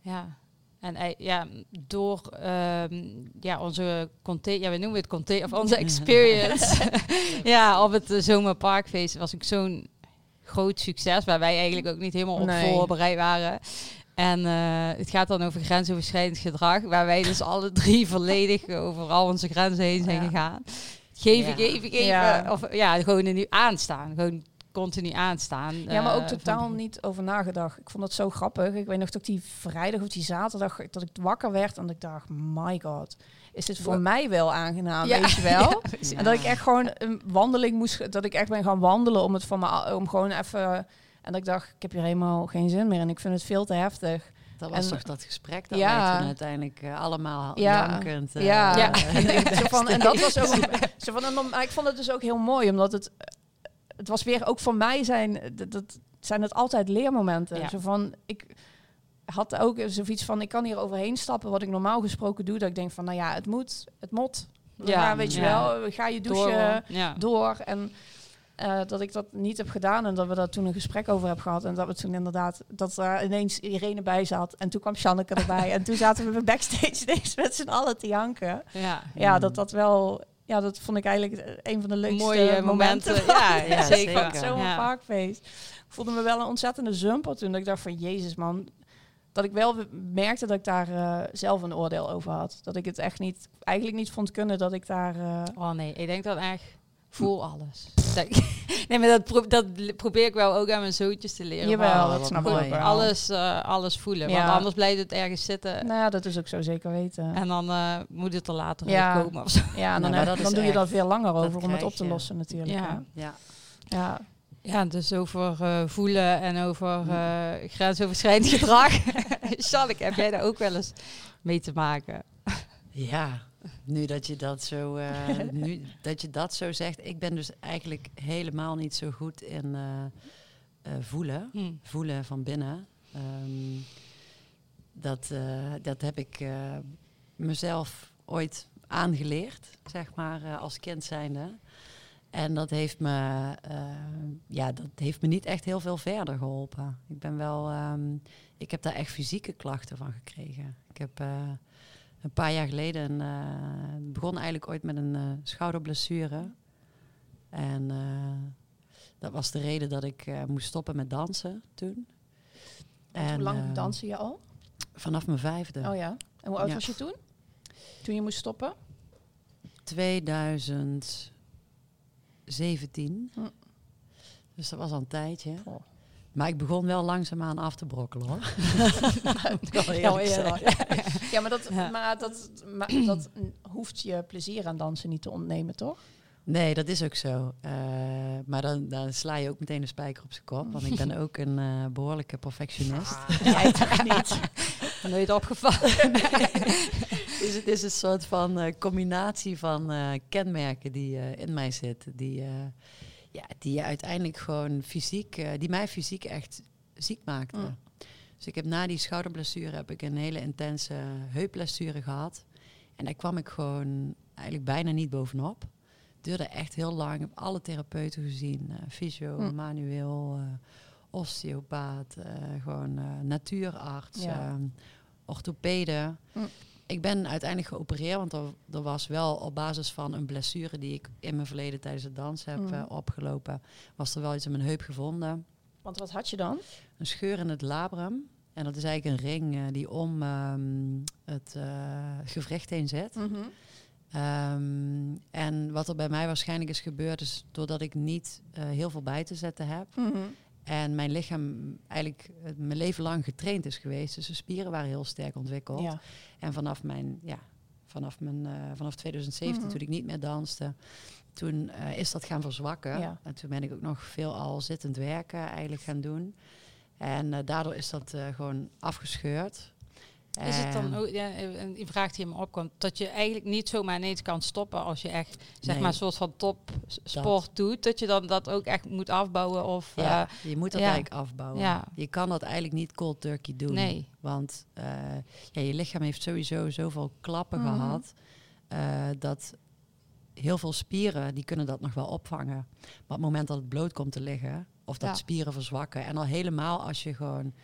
Ja. En eh, ja, door ehm, ja, onze container, ja, we noemen het container, of onze [laughs] experience. [laughs] ja, op het eh, zomerparkfeest was ik zo'n groot succes, waar wij eigenlijk ook niet helemaal op Nee. voorbereid waren. En eh, het gaat dan over grensoverschrijdend gedrag, waar wij dus alle drie volledig [laughs] over al onze grenzen heen zijn Ja. gegaan. Geven, Ja. geven, geven. Ja. Of ja, gewoon er nu aanstaan. Gewoon continu aanstaan. Ja, maar ook eh, totaal van- niet over nagedacht. Ik vond het zo grappig. Ik weet nog dat die vrijdag of die zaterdag dat ik wakker werd en dat ik dacht, my god, is dit voor mij wel aangenaam, Ja. weet je wel? [laughs] [laughs] Ja. En dat ik echt gewoon een wandeling moest, dat ik echt ben gaan wandelen om het van me, om gewoon even. En dat ik dacht, ik heb hier helemaal geen zin meer en ik vind het veel te heftig. Dat was En- toch dat gesprek dat Ja. wij toen uiteindelijk eh, allemaal Ja. jankend... eh, ja, [laughs] Ja. En, zo van, en dat was ook. Zo van, en dan, maar ik vond het dus ook heel mooi, omdat het. Het was weer ook voor mij zijn. Dat, dat zijn het altijd leermomenten. Ja. Zo van, ik had ook zoiets van, ik kan hier overheen stappen, wat ik normaal gesproken doe. Dat ik denk van, nou ja, het moet, het mot. Ja, Ja, weet je wel, ga je douchen Door, door. En eh, dat ik dat niet heb gedaan en dat we daar toen een gesprek over hebben gehad. En dat we toen inderdaad, dat er ineens Irene bij zat. En toen kwam Janneke erbij. en toen zaten we backstage [laughs] ineens met z'n allen te janken. Ja. Ja, dat dat wel... Ja, dat vond ik eigenlijk een van de leukste Mooie momenten. momenten. Ja, Ja, [laughs] zeker. het zomerparkfeest. Ik voelde me wel een ontzettende zumper toen. Dat ik dacht van, jezus man. Dat ik wel merkte dat ik daar eh, zelf een oordeel over had. Dat ik het echt niet, eigenlijk niet vond kunnen dat ik daar... eh, Oh nee, ik denk dat echt Voel alles. Dat- [laughs] nee, maar dat, pro- dat probeer ik wel ook aan mijn zoontjes te leren. Jawel, dat snap ik alles, eh, alles voelen. Want anders blijft het ergens zitten. Nou ja, dat is ook zo zeker weten. En dan eh, moet het er later Ja. of zo. ja, en dan, dan doe je er veel langer over om het op te je. lossen natuurlijk. Ja. Ja. Ja. Ja, dus over eh, voelen en over eh, grensoverschrijdend [laughs] gedrag. [laughs] Sjalk, heb jij daar ook wel eens mee te maken? Ja, nu dat je dat zo, eh, [laughs] nu dat je dat zo zegt. Ik ben dus eigenlijk helemaal niet zo goed in eh, eh, voelen. Hm. Voelen van binnen. Ehm, dat, dat heb ik mezelf ooit aangeleerd, zeg maar, als kind zijnde. En dat heeft, me, ja, dat heeft me niet echt heel veel verder geholpen. Ik ben wel, ehm, ik heb daar echt fysieke klachten van gekregen. Ik heb een paar jaar geleden, eh, het begon eigenlijk ooit met een eh, schouderblessure. En eh, dat was de reden dat ik moest stoppen met dansen toen. En, Hoe lang danste je al? Vanaf mijn vijfde. Oh ja. En hoe oud Ja. was je toen? Toen je moest stoppen? 2017. Hm. Dus dat was al een tijdje. Maar ik begon wel langzaamaan af te brokkelen hoor. [laughs] [laughs] Ja, maar, dat, Ja. maar, dat, maar [clears throat] dat hoeft je plezier aan dansen niet te ontnemen, toch? Nee, dat is ook zo. Eh, maar dan, dan sla je ook meteen de spijker op zijn kop. Want ik ben ook een eh, behoorlijke perfectionist. Jij toch niet? Dan [laughs] nooit opgevallen. Dus het is een soort van eh, combinatie van kenmerken die in mij zitten. Die, ja, die uiteindelijk gewoon fysiek, eh, die mij fysiek echt ziek maakten. Mm. Dus ik heb na die schouderblessure heb ik een hele intense heupblessure gehad. En daar kwam ik gewoon eigenlijk bijna niet bovenop. Het duurde echt heel lang. Ik heb alle therapeuten gezien. eh, fysio, Mm. manueel, eh, osteopaat, gewoon natuurarts, Ja. eh, orthopede. Mm. Ik ben uiteindelijk geopereerd, want er, er was wel op basis van een blessure die ik in mijn verleden tijdens het dansen heb Mm. eh, opgelopen, was er wel iets in mijn heup gevonden. Want wat had je dan? Een scheur in het labrum. En dat is eigenlijk een ring eh, die om ehm, het eh, gewricht heen zit. Ehm, en wat er bij mij waarschijnlijk is gebeurd, is doordat ik niet heel veel bij te zetten heb. En mijn lichaam eigenlijk eh, mijn leven lang getraind is geweest. Dus de spieren waren heel sterk ontwikkeld. Ja. En vanaf mijn, ja, vanaf mijn, eh, vanaf 2017, Mhm. toen ik niet meer danste, toen eh, is dat gaan verzwakken. Ja. En toen ben ik ook nog veel al zittend werken eigenlijk gaan doen. En daardoor is dat gewoon afgescheurd. Is het dan En- ook, ja, een een vraag die in me opkomt, dat je eigenlijk niet zomaar ineens kan stoppen als je echt, zeg Nee. maar, een soort van topsport doet, dat je dan dat ook echt moet afbouwen of... Ja, eh, je moet dat ja. eigenlijk afbouwen. Ja. Je kan dat eigenlijk niet cold turkey doen. nee. Want eh, ja, je lichaam heeft sowieso zoveel klappen Mhm. gehad. eh, dat heel veel spieren die kunnen dat nog wel opvangen. Maar op het moment dat het bloot komt te liggen, of dat spieren verzwakken. En al helemaal als je gewoon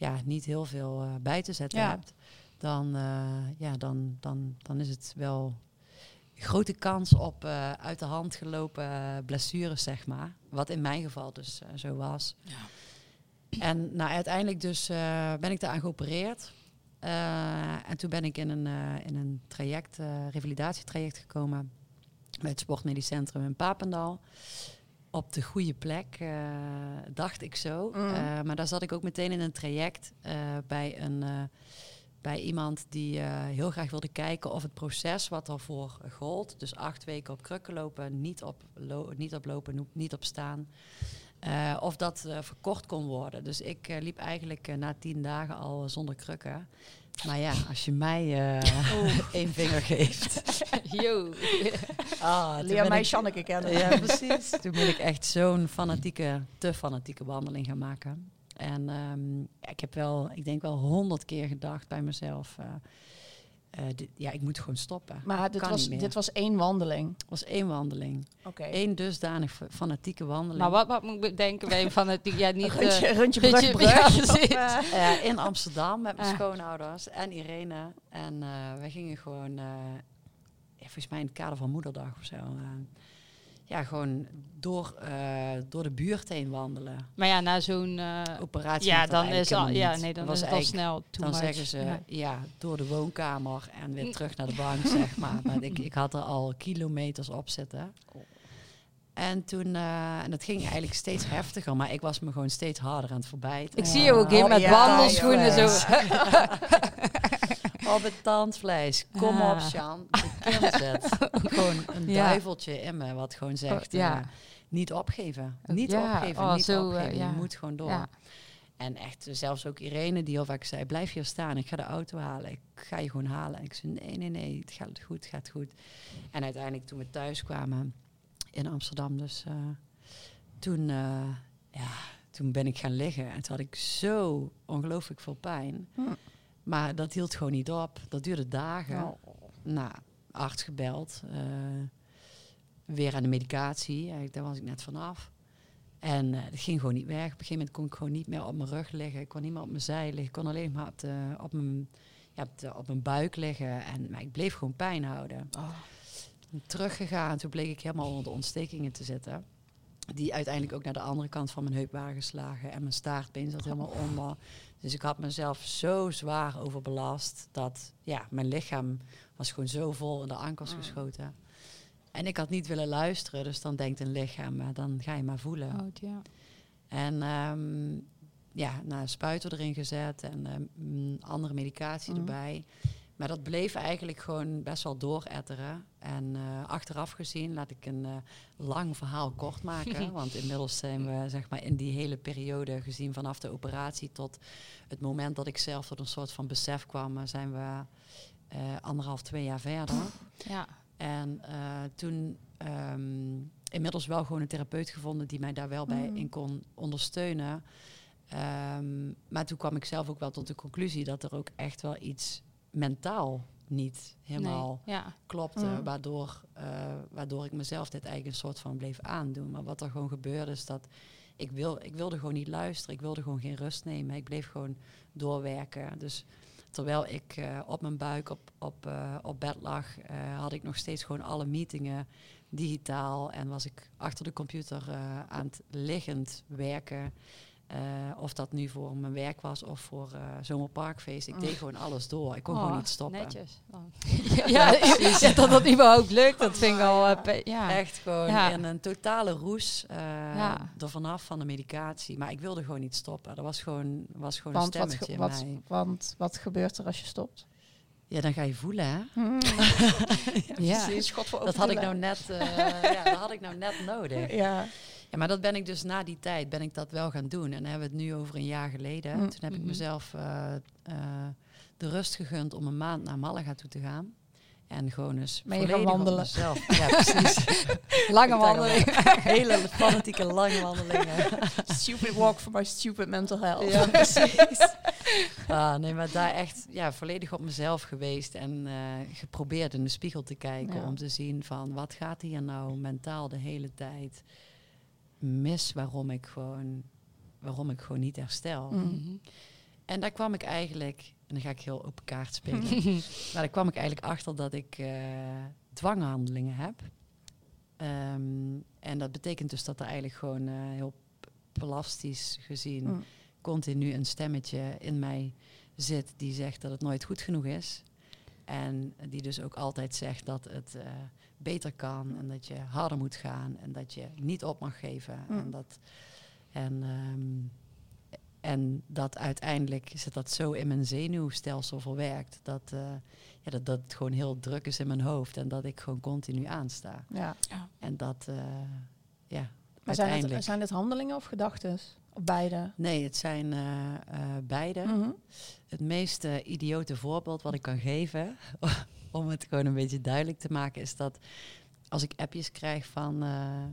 ja, niet heel veel eh, bij te zetten Ja. hebt, dan, eh, ja, dan, dan, dan is het wel grote kans op eh, uit de hand gelopen blessures, zeg maar. Wat in mijn geval dus zo was. En nou, uiteindelijk dus ben ik daaraan geopereerd. En toen ben ik in een, in een traject, revalidatietraject gekomen bij het Sportmedisch Centrum in Papendal. Op de goede plek, eh, dacht ik zo. Mm. Eh, maar daar zat ik ook meteen in een traject eh, bij, een, bij iemand die heel graag wilde kijken of het proces wat daarvoor gold, dus acht weken op krukken lopen, niet op, lo- niet op lopen, niet op staan, eh, of dat eh, verkort kon worden. Dus ik eh, liep eigenlijk na tien dagen al zonder krukken. Maar ja, als je mij eh [laughs] één vinger geeft. [laughs] Yo. [laughs] Ah, Leer mij ik- Janneke kennen. Ja, precies. Toen ben ik echt zo'n fanatieke, te fanatieke wandeling gaan maken. En ehm, ja, ik heb wel, ik denk wel honderd keer gedacht bij mezelf. Eh, dit- ja, ik moet gewoon stoppen. Maar dit was, dit was één wandeling. Het was één wandeling. Oké. Eén dusdanig fa- fanatieke wandeling. Maar wat, wat moet ik bedenken bij van het, ja, niet... Een rondje, eh, rondje rondje- brug, [laughs] ja, in Amsterdam met mijn schoonouders en Irene. En eh wij gingen gewoon, eh, ja, volgens mij in het kader van Moederdag of zo. Ja, gewoon door, eh, door de buurt heen wandelen. Maar ja, na zo'n... eh, Operatie ja, dan is, al, ja, nee, dan is was het al snel Dan much. zeggen ze, Ja. ja. door de woonkamer en weer terug naar de bank, zeg maar. [laughs] Maar ik, ik had er al kilometers op zitten. En toen, eh, en dat ging eigenlijk steeds heftiger, maar ik was me gewoon steeds harder aan het verbijten. Ik zie je ook in Oh, met ja, wandelschoenen zo. [laughs] [laughs] Op het tandvlees. Kom Ah. op, Sjan. [laughs] Gewoon een Ja. duiveltje in me wat gewoon zegt, Oh, ja. eh, niet opgeven. Niet Ja, opgeven, oh, niet zo, eh, opgeven. ja. Je moet gewoon door. En echt, eh, zelfs ook Irene die heel vaak zei, blijf hier staan, ik ga de auto halen, ik ga je gewoon halen. En ik zei, nee, nee, nee, het gaat goed, het gaat goed. En uiteindelijk toen we thuis kwamen in Amsterdam, dus eh, toen, eh, ja, toen ben ik gaan liggen. En toen had ik zo ongelooflijk veel pijn. Hm. Maar dat hield gewoon niet op. Dat duurde dagen. Oh. Nou, arts gebeld. eh, weer aan de medicatie. Eigenlijk, daar was ik net vanaf. En eh het ging gewoon niet weg. Op een gegeven moment kon ik gewoon niet meer op mijn rug liggen. Ik kon niet meer op mijn zij liggen. Ik kon alleen maar op, de, op, mijn, ja, op, de- op mijn buik liggen. En, maar ik bleef gewoon pijn houden. Oh. Teruggegaan. Toen bleek ik helemaal onder de ontstekingen te zitten. Die uiteindelijk ook naar de andere kant van mijn heup waren geslagen. En mijn staartbeen zat helemaal onder. Dus ik had mezelf zo zwaar overbelast. Dat ja, mijn lichaam was gewoon zo vol in de ankels geschoten. En ik had niet willen luisteren. Dus dan denkt een lichaam, maar dan ga je maar voelen. Oh, ja. En ehm, ja, nou, spuiten erin gezet en ehm, mm, andere medicatie Mhm. erbij. Maar dat bleef eigenlijk gewoon best wel dooretteren. En eh, achteraf gezien, laat ik een eh, lang verhaal kort maken. [laughs] want inmiddels zijn we zeg maar, in die hele periode gezien vanaf de operatie tot het moment dat ik zelf tot een soort van besef kwam, eh, zijn we anderhalf, twee jaar verder. Ja. En toen ehm, inmiddels wel gewoon een therapeut gevonden die mij daar wel bij Mm. in kon ondersteunen. Ehm, maar toen kwam ik zelf ook wel tot de conclusie dat er ook echt wel iets mentaal niet helemaal Nee. Ja. klopte. Mm. Waardoor, eh, waardoor ik mezelf dit een soort van bleef aandoen. Maar wat er gewoon gebeurde is dat ik, wil, ik wilde gewoon niet luisteren. Ik wilde gewoon geen rust nemen. Ik bleef gewoon doorwerken. Dus terwijl ik eh, op mijn buik op, op, eh, op bed lag, had ik nog steeds gewoon alle meetingen digitaal. En was ik achter de computer aan het liggend werken. Eh, of dat nu voor mijn werk was of voor eh zomerparkfeest. Ik deed gewoon alles door. Ik kon Oh, gewoon niet stoppen. Netjes. dan. [laughs] ja, ja, [laughs] dat dat überhaupt lukt, dat vind ik al... eh, pe- ja. Echt gewoon Ja. in een totale roes eh Ja. er vanaf van de medicatie. Maar ik wilde gewoon niet stoppen. Er was gewoon, was gewoon Want, een wat, stemmetje ge- in wat, mij. want wat gebeurt er als je stopt? Ja, dan ga je voelen, hè? [laughs] Ja. Precies, God voor Dat had ik nou net, eh, ja, dat had ik nou net nodig. Ja. Ja, maar dat ben ik dus na die tijd ben ik dat wel gaan doen. En dan hebben we het nu over een jaar geleden. Mm. Toen heb ik Mhm. mezelf eh, eh, de rust gegund om een maand naar Malaga toe te gaan. En gewoon eens gaan volledig op wandelen? mezelf- Ja, precies. [laughs] Lange Ik dacht wandeling. al, [laughs] Hele [laughs] fanatieke lange wandelingen. Stupid walk for my stupid mental health. Ja, precies. ah, nee, maar daar echt ja, volledig op mezelf geweest en eh, geprobeerd in de spiegel te kijken Ja. om te zien van wat gaat hier nou mentaal de hele tijd mis waarom ik gewoon, waarom ik gewoon niet herstel. Mm. En daar kwam ik eigenlijk, en dan ga ik heel open kaart spelen, [laughs] maar daar kwam ik eigenlijk achter dat ik eh, dwanghandelingen heb. Ehm, en dat betekent dus dat er eigenlijk gewoon eh, heel plastisch gezien Mm. continu een stemmetje in mij zit die zegt dat het nooit goed genoeg is. En die dus ook altijd zegt dat het eh, beter kan en dat je harder moet gaan en dat je niet op mag geven. Mm. En, dat, en, ehm, en dat uiteindelijk zit dat zo in mijn zenuwstelsel verwerkt dat, eh, ja, dat, dat het gewoon heel druk is in mijn hoofd en dat ik gewoon continu aansta. Ja. En dat, eh, ja, Maar zijn uiteindelijk. het, zijn het handelingen of gedachten? Of beide? Nee, het zijn eh, eh, beide. Mhm. Het meest eh, idiote voorbeeld wat ik kan geven, [laughs] om het gewoon een beetje duidelijk te maken, is dat als ik appjes krijg van,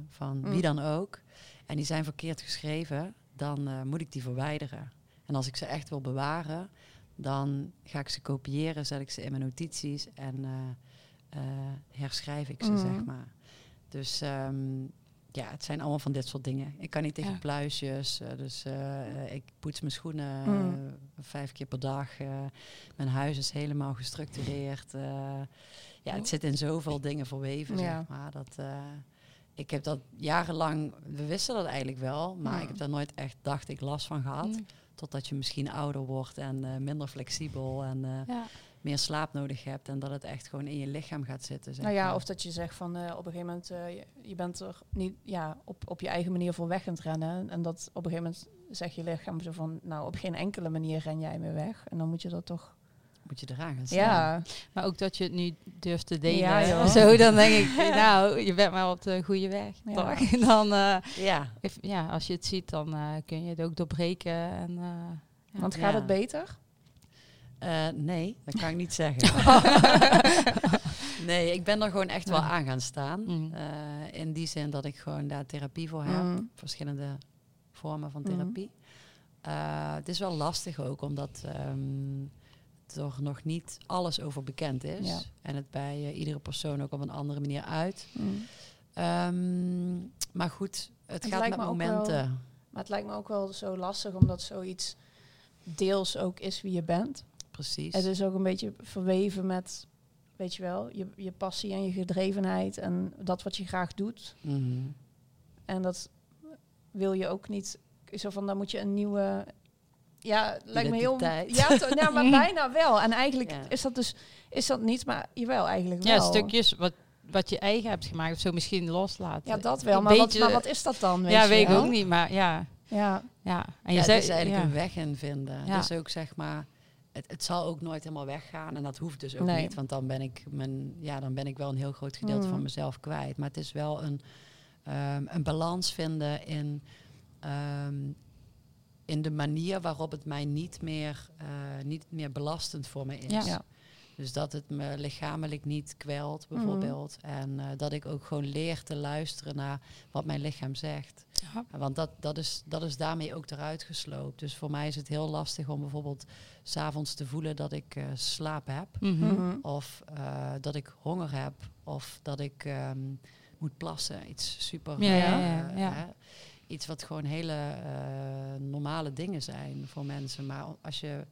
van Mm. wie dan ook, en die zijn verkeerd geschreven, dan moet ik die verwijderen. En als ik ze echt wil bewaren, dan ga ik ze kopiëren, zet ik ze in mijn notities en herschrijf ik ze, Mhm. zeg maar. Dus ehm, ja, het zijn allemaal van dit soort dingen. Ik kan niet tegen Ja. pluisjes, eh, dus eh, eh, ik poets mijn schoenen Mm. vijf keer per dag. mijn huis is helemaal gestructureerd. ja, het zit in zoveel dingen verweven, Ja. zeg maar. Dat, ik heb dat jarenlang, we wisten dat eigenlijk wel, maar Mm. ik heb daar nooit echt, dacht ik, last van gehad. Mm. Totdat je misschien ouder wordt en minder flexibel en Ja. Meer slaap nodig hebt en dat het echt gewoon in je lichaam gaat zitten. Zeg Nou ja, maar. of dat je zegt van eh, op een gegeven moment, eh, je, je bent er niet ja, op, op je eigen manier voor weg aan het rennen. En dat op een gegeven moment zeg je lichaam zo van, nou op geen enkele manier ren jij meer weg. En dan moet je dat toch. moet je eraan gaan staan. Ja, Maar ook dat je het nu durft te delen. Ja, joh. Zo, dan denk ik, [laughs] nou, je bent maar op de goede weg. Ja. Toch? [laughs] Dan, eh, ja. if- ja, als je het ziet, dan eh, kun je het ook doorbreken. En, eh, ja. want gaat het beter? Eh, nee, dat kan ik niet zeggen. [laughs] nee, ik ben er gewoon echt wel aan gaan staan. Mm. Eh, in die zin dat ik gewoon daar therapie voor heb. Mm. Verschillende vormen van Mhm. therapie. Eh, het is wel lastig ook, omdat ehm, er nog niet alles over bekend is. Ja. En het bij iedere persoon ook op een andere manier uit. Mm. Ehm, maar goed, het, Het gaat met momenten. Maar het lijkt me ook wel zo lastig, omdat zoiets deels ook is wie je bent. Precies. Het is ook een beetje verweven met, weet je wel, je, je passie en je gedrevenheid en dat wat je graag doet. Mhm. En dat wil je ook niet. Zo van, dan moet je een nieuwe. Ja, lijkt me heel. Ja, to- nou, maar [laughs] bijna wel. En eigenlijk Ja. is dat dus is dat niet, maar jawel, eigenlijk wel. ja, stukjes wat, wat je eigen hebt gemaakt, of zo misschien loslaten. Ja, dat wel. Maar, beetje- wat, maar wat is dat dan? Weet ja, je weet ik ook niet, maar ja. Ja, ja. En ja, je zei, het is eigenlijk ja. een weg in vinden. Ja. Dus ook zeg maar, het, het zal ook nooit helemaal weggaan. En dat hoeft dus ook Nee. niet. Want dan ben ik mijn, ja, dan ben ik wel een heel groot gedeelte Mm. van mezelf kwijt. Maar het is wel een, ehm, een balans vinden in, ehm, in de manier waarop het mij niet meer, eh, niet meer belastend voor me is. Ja. Ja. Dus dat het me lichamelijk niet kwelt, Mhm. bijvoorbeeld. En eh, dat ik ook gewoon leer te luisteren naar wat mijn lichaam zegt. Ja. Want dat, dat, is, dat is daarmee ook eruit gesloopt. Dus voor mij is het heel lastig om bijvoorbeeld s'avonds te voelen dat ik eh, slaap heb. Mhm. Mhm. Of eh, dat ik honger heb. Of dat ik ehm, moet plassen. Iets super... Ja, ja, eh, ja, iets wat gewoon hele eh, normale dingen zijn voor mensen. Maar als je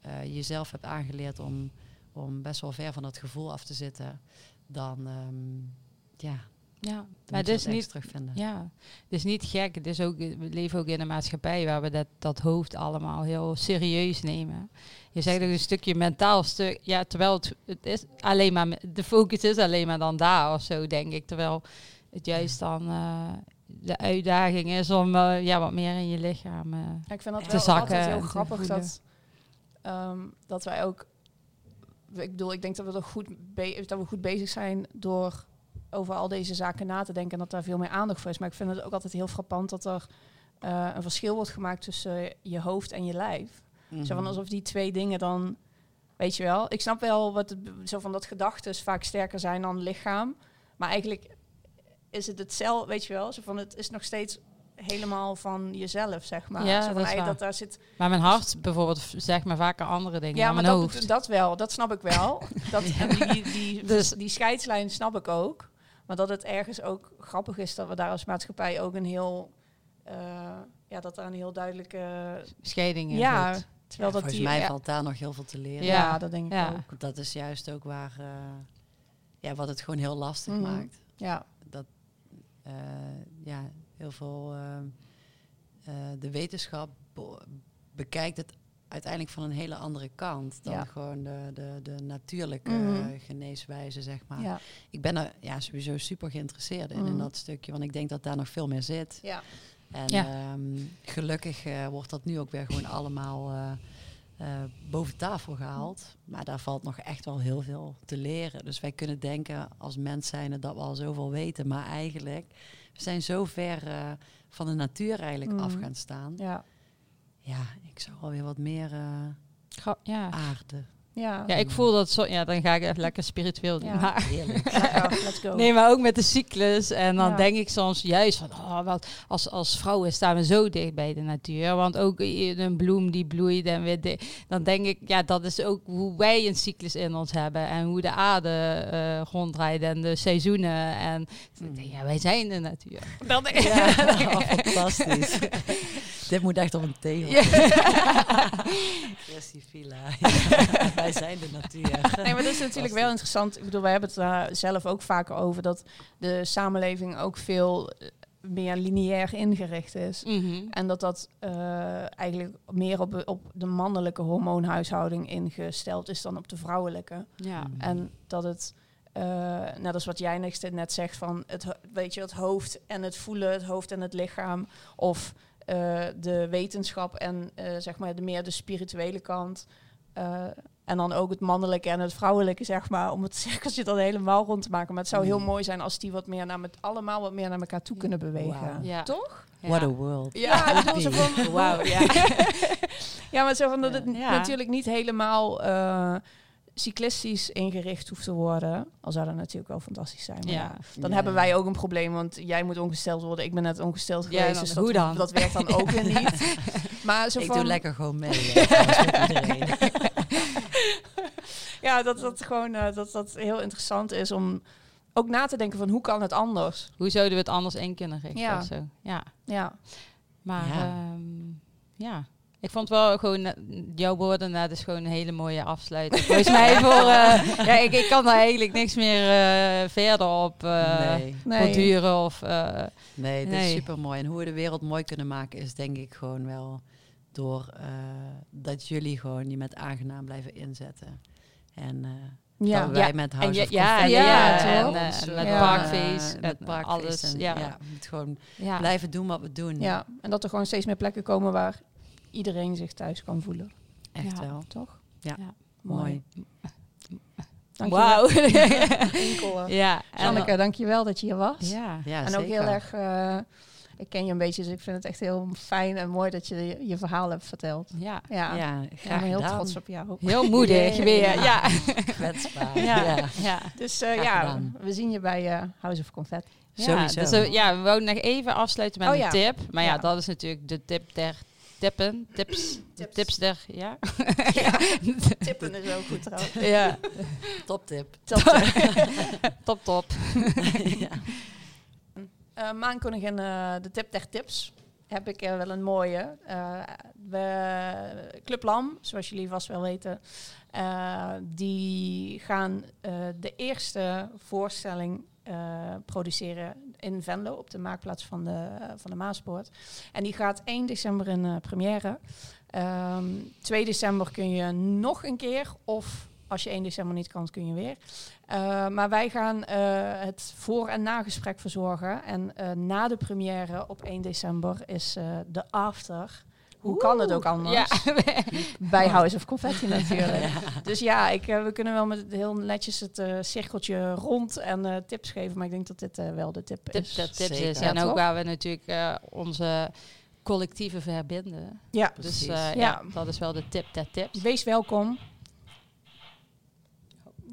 eh, jezelf hebt aangeleerd om, om best wel ver van dat gevoel af te zitten... dan, ehm, ja, ja. dan Maar het is niet terugvinden. Ja, het is niet gek. Het is ook, we leven ook in een maatschappij waar we dat, dat hoofd allemaal heel serieus nemen. Je zegt ook een stukje mentaal stuk. Ja, terwijl het, het is alleen maar, de focus is alleen maar dan daar of zo, denk ik. Terwijl het juist dan eh, de uitdaging is om eh, ja, wat meer in je lichaam. eh, Ja, ik vind dat te wel zakken altijd heel te grappig dat, ehm, dat wij ook... Ik bedoel, ik denk dat we er goed, be- dat we goed bezig zijn door over al deze zaken na te denken en dat daar veel meer aandacht voor is. Maar ik vind het ook altijd heel frappant dat er eh, een verschil wordt gemaakt tussen je hoofd en je lijf. Zo van Mhm. alsof die twee dingen dan, weet je wel. Ik snap wel wat het, zo van dat gedachten vaak sterker zijn dan lichaam, maar eigenlijk is het hetzelfde, weet je wel. Zo van het is nog steeds helemaal van jezelf, zeg maar. Ja, zo van, dat is hey, waar. dat daar zit. Maar mijn hart bijvoorbeeld zegt me vaker andere dingen Ja, dan maar mijn dat, hoofd. dat wel, dat snap ik wel. [laughs] dat, en die, die, die, Dus- die scheidslijn snap ik ook. Maar dat het ergens ook grappig is dat we daar als maatschappij ook een heel, eh, ja, dat daar een heel duidelijke, Scheiding in ja, zit. terwijl dat Volgens die, mij ja, valt daar nog heel veel te leren. ja, Ja. dat denk ik Ja. ook. Dat is juist ook waar, eh, ja, wat het gewoon heel lastig Mhm. maakt. Ja, Dat eh, ja, heel veel, eh, eh, de wetenschap be- bekijkt het uiteindelijk van een hele andere kant dan Ja. gewoon de, de, de natuurlijke Mhm. geneeswijze, zeg maar. ja, Ik ben er ja, sowieso super geïnteresseerd in, in Mhm. dat stukje, want ik denk dat daar nog veel meer zit. ja. En ehm, gelukkig eh, wordt dat nu ook weer gewoon allemaal eh, eh, boven tafel gehaald. Maar daar valt nog echt wel heel veel te leren. Dus wij kunnen denken als mens zijn dat we al zoveel weten. Maar eigenlijk, we zijn zo ver van de natuur eigenlijk Mhm. af gaan staan. ja. Ja, ik zou alweer wat meer Gra- ja. aarde. Ja, ja, ik voel dat zo. Ja, dan ga ik even lekker spiritueel doen. Ja. Maar, [laughs] let's go. Nee, maar ook met de cyclus. En dan Ja. denk ik soms juist van, oh, wat, als, als vrouwen staan we zo dicht bij de natuur. Want ook een bloem die bloeit en weer di- Dan denk ik, ja, dat is ook hoe wij een cyclus in ons hebben. En hoe de aarde eh ronddraait en de seizoenen. En Mm. denk, ja, wij zijn de natuur. Dat [laughs] denk ik. Ja, [laughs] oh, fantastisch. Dit moet echt op een tegel. Villa. Wij zijn de natuur. [laughs] Nee, maar dat is natuurlijk wel interessant. Ik bedoel, wij hebben het daar zelf ook vaker over dat de samenleving ook veel eh, meer lineair ingericht is. Mhm. En dat dat eh, eigenlijk meer op, op de mannelijke hormoonhuishouding ingesteld is dan op de vrouwelijke. Ja. Mm. En dat het, eh net als wat jij net- net zegt, van het, weet je, het hoofd en het voelen, het hoofd en het lichaam. Of eh, de wetenschap en eh, zeg maar de meer de spirituele kant. En dan ook het mannelijke en het vrouwelijke, zeg maar, om het [laughs] cirkeltje dan helemaal rond te maken. Maar het zou heel Mm. mooi zijn als die wat meer naar met allemaal wat meer naar elkaar toe kunnen bewegen. Ja. Toch? What Ja. a world. Ja, ik bedoel zo van, [laughs] Wauw, ja. [laughs] ja, maar zo van dat het Ja. natuurlijk niet helemaal eh, cyclistisch ingericht hoeft te worden. Al zou dat natuurlijk wel fantastisch zijn. Maar Ja. dan Ja. hebben wij ook een probleem, want jij moet ongesteld worden. Ik ben net ongesteld Ja, geweest, dan- dus hoe dat, dan? dat werkt dan ook weer niet. Maar zo Ik van, doe lekker gewoon mee. hè, trouwens, met iedereen. [laughs] ja, dat dat gewoon eh, dat dat heel interessant is om ook na te denken van hoe kan het anders? Hoe zouden we het anders in kunnen richten Ja. of zo? Ja. Ja, Maar Ja. ja. ja. Ik vond wel gewoon, eh, jouw woorden, dat is gewoon een hele mooie afsluiting. [laughs] Volgens mij voor, eh, ja, ik, ik kan daar eigenlijk niks meer eh, verder op eh nee. nee. borduren of... eh, Nee, dit Nee. is super mooi. En hoe we de wereld mooi kunnen maken is denk ik gewoon wel door eh, dat jullie gewoon je met aangenaam blijven inzetten. En eh, Ja, wij Ja, met en House ja, of ja, ja, Ja, en, eh, en eh, met Ja. Parkface met en Parkface alles. en- ja. ja, we moeten gewoon Ja. blijven doen wat we doen. ja, en dat er gewoon steeds meer plekken komen waar iedereen zich thuis kan voelen. Echt Ja. wel. Toch? Ja. Ja. Mooi. Wauw. Eh, [laughs] ja, en, Janneke, dankjewel dat je hier was. ja. Ja, en ook zeker. heel erg, eh, ik ken je een beetje, dus ik vind het echt heel fijn en mooi dat je je, verhaal hebt verteld. ja. Ja, Ja, ik ben graag heel gedaan. trots op jou. Heel moedig [laughs] Ja. weer. Ja. Kwetsbaar. Ja. Ja. Ja. Dus eh, ja, gedaan. we zien je bij eh, House of Confetti. Ja, Sowieso. dus, eh, ja, we wouden nog even afsluiten met Oh, een ja. tip. Maar ja, Ja. dat is natuurlijk de tip der tippen. Tips. Tips. Tips der, ja. [laughs] Tippen is ook goed trouwens. ja. Toptip. Top, top. [laughs] ja. Eh Maankoningin, eh, de tip der tips, heb ik eh, wel een mooie. We, Club Lam, zoals jullie vast wel weten, die gaan de eerste voorstelling produceren in Venlo op de maakplaats van de, van de Maaspoort. En die gaat 1 december in première. Ehm 2 december kun je nog een keer, of als je 1 december niet kan, kun je weer. Uh, maar wij gaan uh, het voor- en nagesprek verzorgen. En uh, na de première op 1 december is uh, de after. Hoe Oeh, kan het ook anders? [laughs] Ja. Bij House of Confetti natuurlijk. [laughs] Ja. Dus ja, ik, we kunnen wel met heel netjes het cirkeltje rond en tips geven. Maar ik denk dat dit wel de tip, tip is. De tips Zeker. is. Ja, en ook waar we natuurlijk onze collectieve verbinden. Ja, Dus ja. ja, dat is wel de tip der tips. Wees welkom.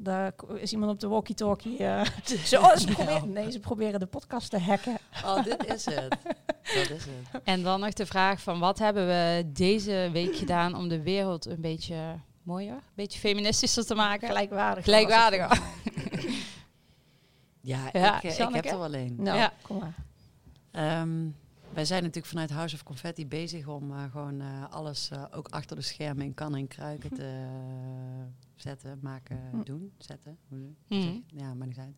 Daar is iemand op de walkie-talkie. [laughs] [laughs] Uh, ze, oh, ze, proberen, nee, ze proberen de podcast te hacken. Oh, dit is het. [laughs] Dat is het. En dan nog de vraag van wat hebben we deze week gedaan om de wereld een beetje mooier, een beetje feministischer te maken? Gelijkwaardig. Gelijkwaardiger. Ja, Ja, ik, ik Janneke? heb er wel een. Nou, Ja. kom maar. Ehm, wij zijn natuurlijk vanuit House of Confetti bezig om uh, gewoon uh, alles uh, ook achter de schermen in kannen en kruiken te zetten, maken, Hm. doen, zetten. Hoe zeg je? Ja, maar niet uit.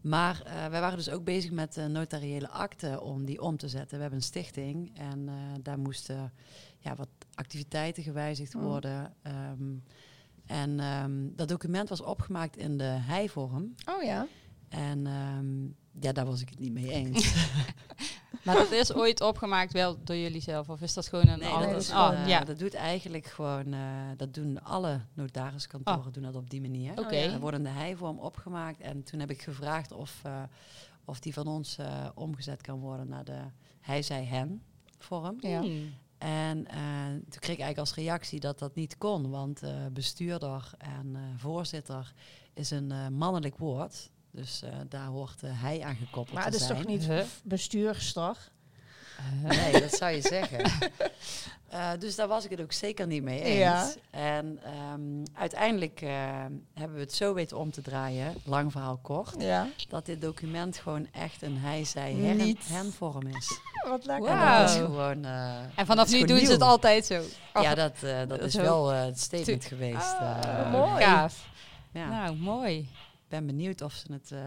Maar uh, wij waren dus ook bezig met uh, notariële akten om die om te zetten. We hebben een stichting en uh, daar moesten ja, wat activiteiten gewijzigd Hm. worden. Um, en um, dat document was opgemaakt in de hijvorm. Oh ja. En um, ja, daar was ik het niet mee eens. [laughs] [laughs] maar dat is ooit opgemaakt wel door jullie zelf? Of is dat gewoon een nee, andere... dat, is, oh, uh, ja. dat doet eigenlijk gewoon... Uh, dat doen alle notariskantoren Oh. doen dat op die manier. Oké. Okay. Er wordt in de hijvorm opgemaakt. En toen heb ik gevraagd of, uh, of die van ons uh, omgezet kan worden naar de hij-zij-hen vorm. Ja. Hmm. En uh, toen kreeg ik eigenlijk als reactie dat dat niet kon. Want uh, bestuurder en uh, voorzitter is een uh, mannelijk woord. Dus uh, daar hoort uh, hij aan gekoppeld Maar te het is zijn. toch niet Huh? bestuurster? Nee, dat zou je zeggen. Uh, [laughs] dus daar was ik het ook zeker niet mee eens. Ja. En um, uiteindelijk uh, hebben we het zo weten om te draaien, lang verhaal kort, Ja. dat dit document gewoon echt een hij, zij, Niet. hen vorm is. Wat lekker. En Wauw. dat is gewoon... Uh, En vanaf dat is nu doen ze het altijd zo. Ja, dat, uh, dat is wel uh, het statement geweest. Ah, uh, mooi. Gaaf. Ja. Nou, mooi. Ik ben benieuwd of ze, het, uh,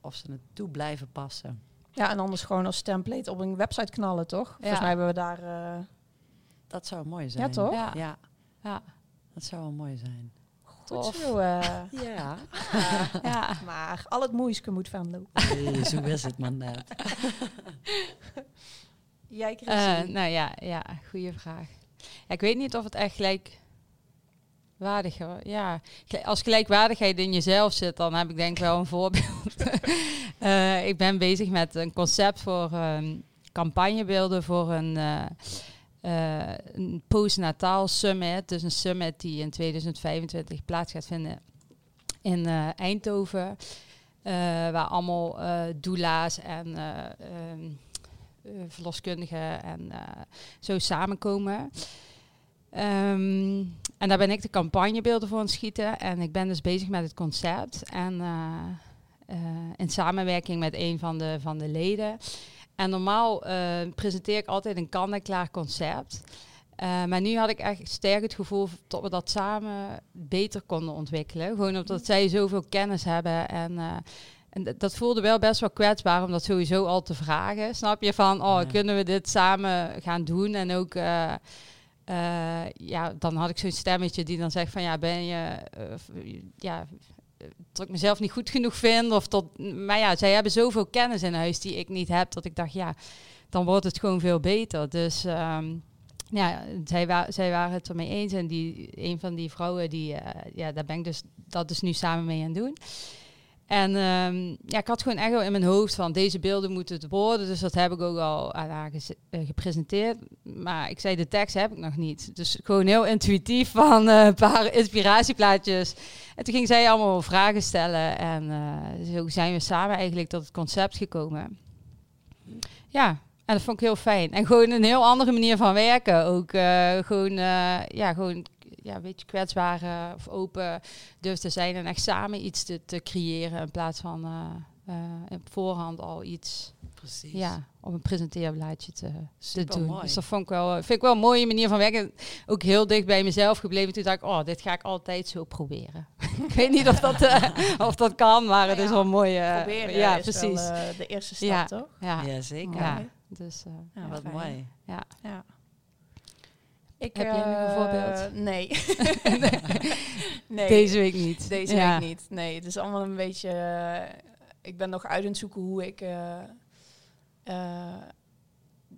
of ze het toe blijven passen. Ja, en anders gewoon als template op een website knallen, toch? Volgens mij hebben we daar... eh, Dat zou mooi zijn. Ja, toch? Ja. Ja, Ja, dat zou wel mooi zijn. goed zo. eh. [laughs] Ja. [laughs] Ja. maar al het moeiste moet van doen. Nee, zo is het maar net. [laughs] Jij, Chrissy? Eh, nou ja, ja, goede vraag. Ja, ik weet niet of het echt is. Ja, als gelijkwaardigheid in jezelf zit, dan heb ik denk wel een voorbeeld. [laughs] Eh, ik ben bezig met een concept voor ehm, campagnebeelden voor een, eh, eh, een postnataal summit. Dus een summit die in 2025 plaats gaat vinden in eh, Eindhoven. Eh, waar allemaal eh doula's en eh, ehm, eh, verloskundigen en eh, zo samenkomen. Ehm, en daar ben ik de campagnebeelden voor aan het schieten. En ik ben dus bezig met het concept. En eh, eh, in samenwerking met een van de, van de leden. En normaal eh, presenteer ik altijd een kan-en-klaar concept. Maar nu had ik echt sterk het gevoel dat we dat samen beter konden ontwikkelen. Gewoon omdat zij zoveel kennis hebben. En, en dat- dat voelde wel best wel kwetsbaar om dat sowieso al te vragen. Snap je van, oh, Ja. kunnen we dit samen gaan doen? En ook, eh, ja, dan had ik zo'n stemmetje die dan zegt van, ja, ben je, eh, ja, dat ik mezelf niet goed genoeg vind. Of tot, maar ja, zij hebben zoveel kennis in huis die ik niet heb, dat ik dacht, ja, dan wordt het gewoon veel beter. Dus ehm, ja, zij, wa zij waren het ermee eens. En die, een van die vrouwen, die, eh, ja, daar ben ik dus dat dus nu samen mee aan doen. En ehm, ja, ik had gewoon echt in mijn hoofd van deze beelden moeten worden. Dus dat heb ik ook al aan geze- eh, gepresenteerd. Maar ik zei, de tekst heb ik nog niet. Dus gewoon heel intuïtief van eh, een paar inspiratieplaatjes. En toen ging zij allemaal vragen stellen. En eh, zo zijn we samen eigenlijk tot het concept gekomen. Ja, en dat vond ik heel fijn. En gewoon een heel andere manier van werken. Ook gewoon, ja, gewoon ja, een beetje kwetsbaar eh, of open durf te zijn. En echt samen iets te, te creëren. In plaats van eh, eh, op voorhand al iets Precies. ja, op een presenteerblaadje te, te doen. mooi. Dus dat vond ik wel, vind ik wel een mooie manier van werken. Ook heel dicht bij mezelf gebleven. Toen dacht ik, oh, dit ga ik altijd zo proberen. [laughs] ik weet niet of dat, eh, [laughs] of dat kan, maar het is wel mooi. eh, Proberen ja, is precies. wel eh, de eerste stap, Ja. toch? ja. Ja, zeker. Ja. Dus, eh, Ja, Wat fijn. mooi. ja. Ja. Ik, Heb je nog een eh, voorbeeld? Nee. [laughs] nee. Deze week niet. Deze Ja. week niet. Nee, het is allemaal een beetje... eh, ik ben nog uit aan het zoeken hoe ik... eh,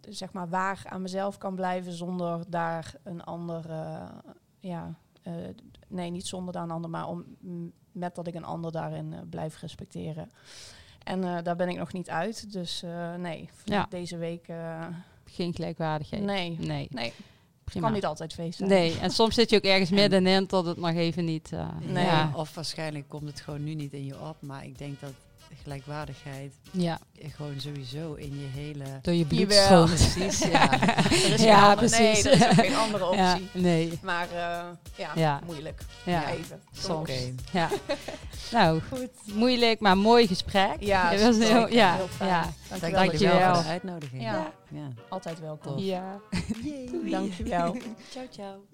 zeg maar waar aan mezelf kan blijven zonder daar een ander... ja, nee, niet zonder daar een ander, maar om, met dat ik een ander daarin blijf respecteren. En daar ben ik nog niet uit. Dus nee, Ja. deze week... Geen gelijkwaardigheid. nee, Nee, nee. Prima. kan niet altijd feest zijn. Nee, en soms zit je ook ergens middenin tot het nog even niet... eh, Nee. Ja. Of waarschijnlijk komt het gewoon nu niet in je op. Maar ik denk dat gelijkwaardigheid ja, gewoon sowieso in je hele... door je bloed Jawel. stroomt. [laughs] Precies, ja. Er is Ja, geen andere- precies. Nee, er is ook geen andere [laughs] optie. Ja, nee. Maar eh, ja, Ja. moeilijk. Ja, Even. soms. Oké. Ja. [laughs] nou, Goed. moeilijk, maar mooi gesprek. Ja, Het was heel, ja, Heel fijn. ja, Dankjewel. Dankjewel. Dankjewel voor de uitnodiging. Ja. ja. Altijd welkom. ja. Dankjewel. Ciao, ciao.